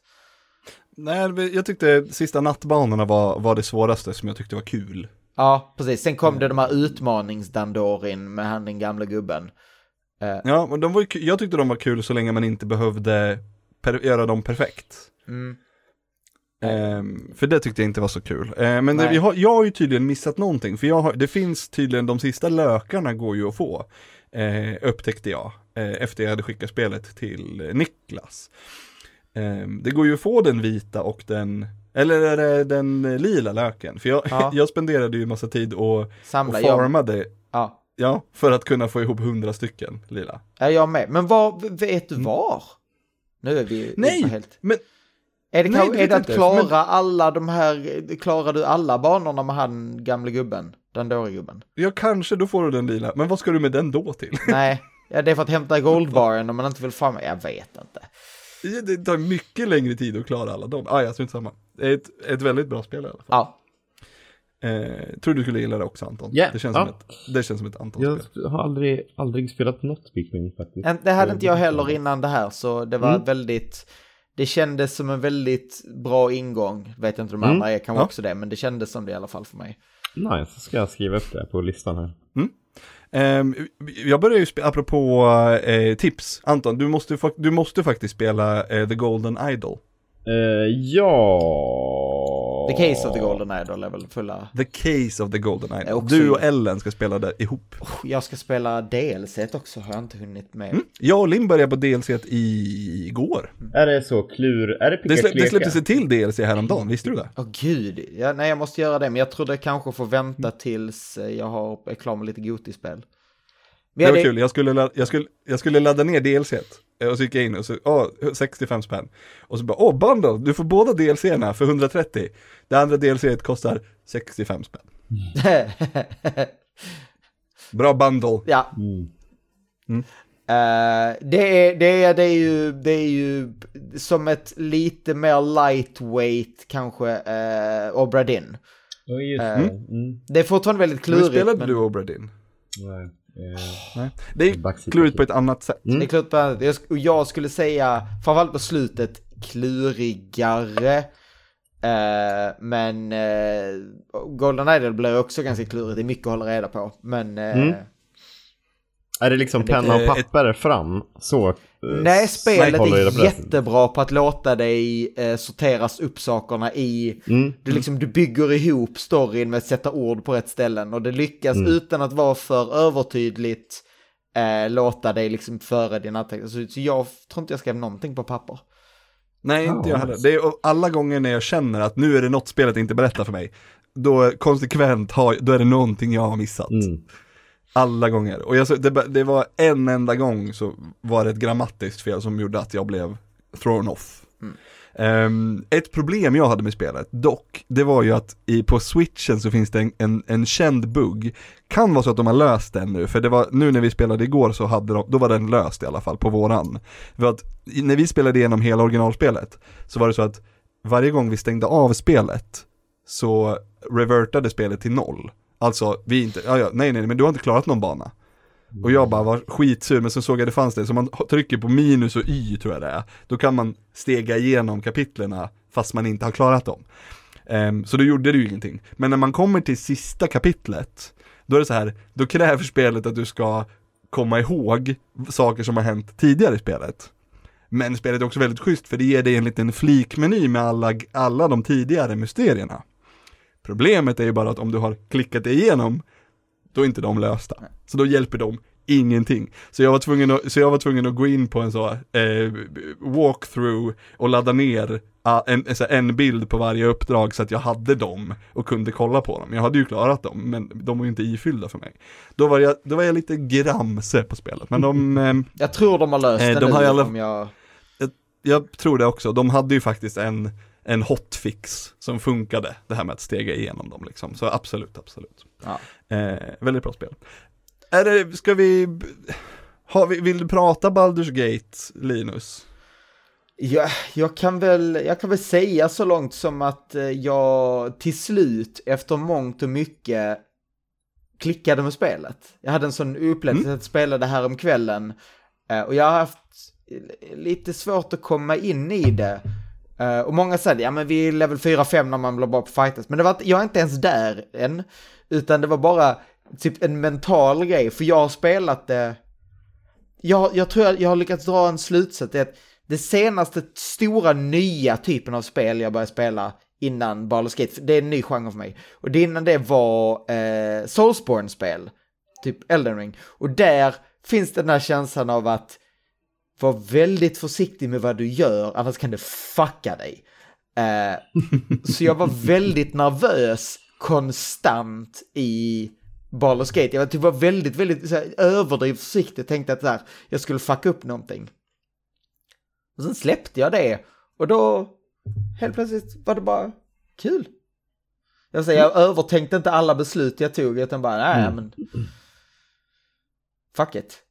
Nej, jag tyckte sista nattbanorna var, var det svåraste som jag tyckte var kul. Ja, precis. Sen kom det de här utmaningsdandorin med han den gamla gubben. Ja, och de var ju, jag tyckte de var kul så länge man inte behövde göra dem perfekt. Mm. Ehm, för det tyckte jag inte var så kul. Ehm, men det, har, jag har ju tydligen missat någonting, för har, det finns tydligen, de sista lökarna går ju att få, eh, upptäckte jag, eh, efter jag hade skickat spelet till eh, Niklas. Ehm, det går ju att få den vita och den, eller är det den eh, lila löken? För jag, Ja. jag spenderade ju massa tid och, och Samla, jag, farmade, ja. ja, för att kunna få ihop hundra stycken lila. ja, jag med. Men var, vet du var? Nu är vi Mm. Nej, helt... men Är det, Nej, det är det att jag klara inte, men- alla de här, klarar du alla banorna med han gamle gubben? Den dåre gubben? Ja, kanske då får du den lila. Men vad ska du med den då till? Nej, ja, det är för att hämta goldbaren om man inte vill fram. Jag vet inte. Det tar mycket längre tid att klara alla dem. Ah, ja, strunt samma. Det är ett, ett väldigt bra spel i alla fall. Ja, Eh, tror du skulle gilla det också Anton. Ja, Det, känns ja. som ett, det känns som ett Anton-spel. Jag har aldrig, aldrig spelat något Pikmin faktiskt. Det hade inte jag heller innan det här, så det var Mm. väldigt... Det kändes som en väldigt bra ingång. Vet jag inte om de Mm. andra är kanske Ja. också det, men det kändes som det i alla fall för mig. Nice, ska jag skriva upp det på listan här. Ehm, Ehm, jag börjar ju spela, apropå eh, tips, Anton, du måste, du måste faktiskt spela eh, The Golden Idol. Eh, ja... The Case of the Golden Idol är väl fulla... The Case of the Golden Idol. också Du och Ellen ska spela det ihop. Jag ska spela DLC också, har jag inte hunnit med. Mm. Jag och Linn började på DLC igår. Är det så klur... Är det Det, slä, det släpptes ett till DLC häromdagen, visste du det? Åh gud, ja, nej jag måste göra det, men jag trodde kanske får vänta tills eh, jag har, är klar med lite Goti-spel. Det var ja, kul, jag skulle, jag, skulle, jag skulle ladda ner DLC eh, och så gick jag in och så, åh, 65 spänn. Och så bara, åh bundle, du får båda DLCerna för 130. Det andra DLC kostar 65 spänn. Bra bundle. ja. Mm. Eh, det, är, det, är, det, är ju, det är ju som ett lite mer lightweight kanske uh, Obra Dinn. Ja, just Eh, det. Mm. Det är fortfarande väldigt Hur klurigt. spelade men du Obra Dinn? Nej. Eh, Nej. Det är klurigt på ett annat sätt. Mm. Det är klurigt på annat. Jag, sk- och jag skulle säga, framförallt på slutet, klurigare. Eh, men eh, Golden Idol blir också ganska klurigt, det är mycket att hålla reda på. Men eh, Mm. Är det liksom penna och papper fram? Så? Eh, Nej, spelet är jättebra på att låta dig eh, sorteras upp sakerna i... Mm. Du, liksom, du bygger ihop storyn med att sätta ord på rätt ställen och det lyckas Mm. utan att vara för övertydligt eh, låta dig liksom föra dina anteckningar. Så, så jag tror inte jag skrev någonting på papper. Nej, inte jag Ja. heller. Det är alla gånger när jag känner att nu är det något spelet inte berättar för mig, då konsekvent har, då är det någonting jag har missat. Mm. Alla gånger. Och jag, det, det var en enda gång så var det ett grammatiskt fel som gjorde att jag blev thrown off. Ehm, ett problem jag hade med spelet, dock, det var ju att i, på switchen så finns det en, en, en känd bugg. Kan vara så att de har löst den nu, för det var, nu när vi spelade igår så hade de, då var den löst i alla fall på våran. För att när vi spelade igenom hela originalspelet så var det så att varje gång vi stängde av spelet så revertade spelet till noll. Alltså, vi är inte, ja, ja, nej nej men du har inte klarat någon bana. Och jag bara var skitsur, men sen såg jag det fanns det, så man trycker på minus och y tror jag det är. Då kan man stega igenom kapitlerna fast man inte har klarat dem. Um, så då gjorde det ju ingenting. Men när man kommer till sista kapitlet, då är det så här, då kräver spelet att du ska komma ihåg saker som har hänt tidigare i spelet. Men spelet är också väldigt schysst för det ger dig en liten flikmeny med alla, alla de tidigare mysterierna. Problemet är ju bara att om du har klickat dig igenom, då är inte de lösta. Så då hjälper de ingenting. Så jag var tvungen att, så jag var tvungen att gå in på en så eh, walkthrough och ladda ner ah, en, en, bild på varje uppdrag så att jag hade dem och kunde kolla på dem. Jag hade ju klarat dem, men de var ju inte ifyllda för mig. Då var jag, då var jag lite gramse på spelet, men de, eh, Jag tror de har löst Eh, det de nu alla- om jag... jag tror det också, de hade ju faktiskt en, en hotfix som funkade, det här med att stega igenom dem liksom. Så absolut, absolut. Ja. Eh, väldigt bra spel. Är det, ska vi, har vi, vill du prata Baldur's Gate, Linus? Ja, jag, kan väl, jag kan väl säga så långt som att eh, jag till slut, efter mångt och mycket, klickade med spelet. Jag hade en sån upplevelse att spela det här om kvällen. eh, Och jag har haft lite svårt att komma in i det. Uh, Och många säger, ja men vi är level 4-5 när man blir bra på fightas. Men det var, jag är inte ens där än. Utan det var bara typ en mental grej. För jag har spelat det jag, jag tror jag, jag har lyckats dra en slutsats. Det att det senaste stora nya typen av spel jag började spela innan Baldur's Gate, det är en ny genre för mig. Och det innan det var eh, Soulsborne-spel, typ Elden Ring. Och där finns den här känslan av att vara väldigt försiktig med vad du gör, annars kan det fucka dig. Eh, så jag var väldigt nervös konstant i Baldur's Gate. Jag typ var väldigt, väldigt så här, överdrivet försiktig. Tänkte att så här, jag skulle fucka upp någonting. Och sen släppte jag det. Och då, helt plötsligt var det bara kul. Jag, säger, jag övertänkte inte alla beslut jag tog, utan bara, nej men... Fuck it.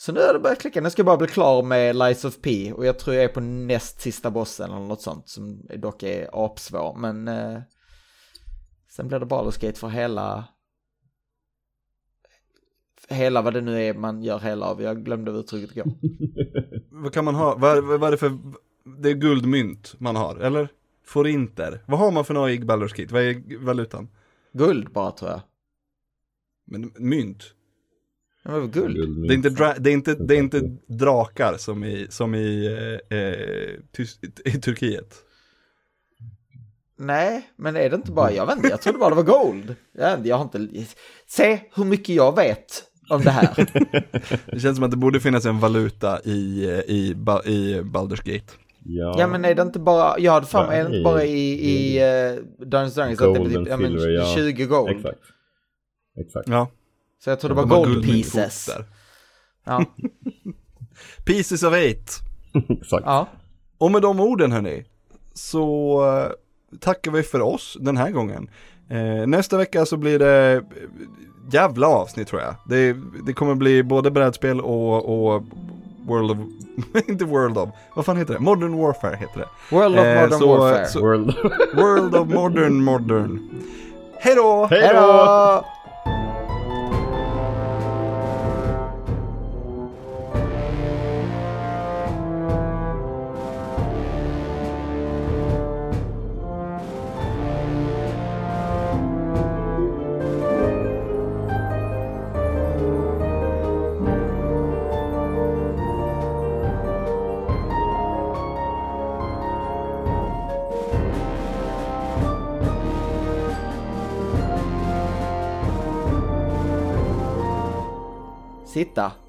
Så nu är det bara att klicka, nu ska jag bara bli klar med Lies of P och jag tror jag är på näst sista bossen eller något sånt som dock är apsvår, men eh, sen blir det Baldur's Gate för hela hela vad det nu är man gör hela av, jag glömde vad uttrycket går. Vad kan man ha, vad, vad är det för, det är guldmynt man har, eller? Forinter, vad har man för några i Baldur's Gate? Vad är valutan? Guld bara tror jag. Men mynt? Väl guld? Det är inte, det är inte, det är inte drakar som i, som i, eh, eh, i Turkiet. Nej, men är det inte bara, jag vet inte, jag trodde bara det var gold. Jag, jag har inte, se hur mycket jag vet om det här. Det känns som att det borde finnas en valuta i, eh, i, i Baldur's Gate. Ja, Ja men är det inte bara, jag hade för mig, är det inte bara i, i uh, Dungeons Dragons att det är typ, ja, men silver, ja. 20 gold. Exakt. Exakt. Ja, Så jag tror det var de gold pieces. där. Ja, Pieces of eight. Exakt. ja. Och med de orden hörni, så eh, tackar vi för oss den här gången. Eh, nästa vecka så blir det eh, jävla avsnitt tror jag. Det, det kommer bli både brädspel och, och World of, inte World of, vad fan heter det? Modern Warfare heter det. World of Eh, Modern så- Warfare. så- World. World of Modern Modern. Hej då! Hej då! Då! Sitta.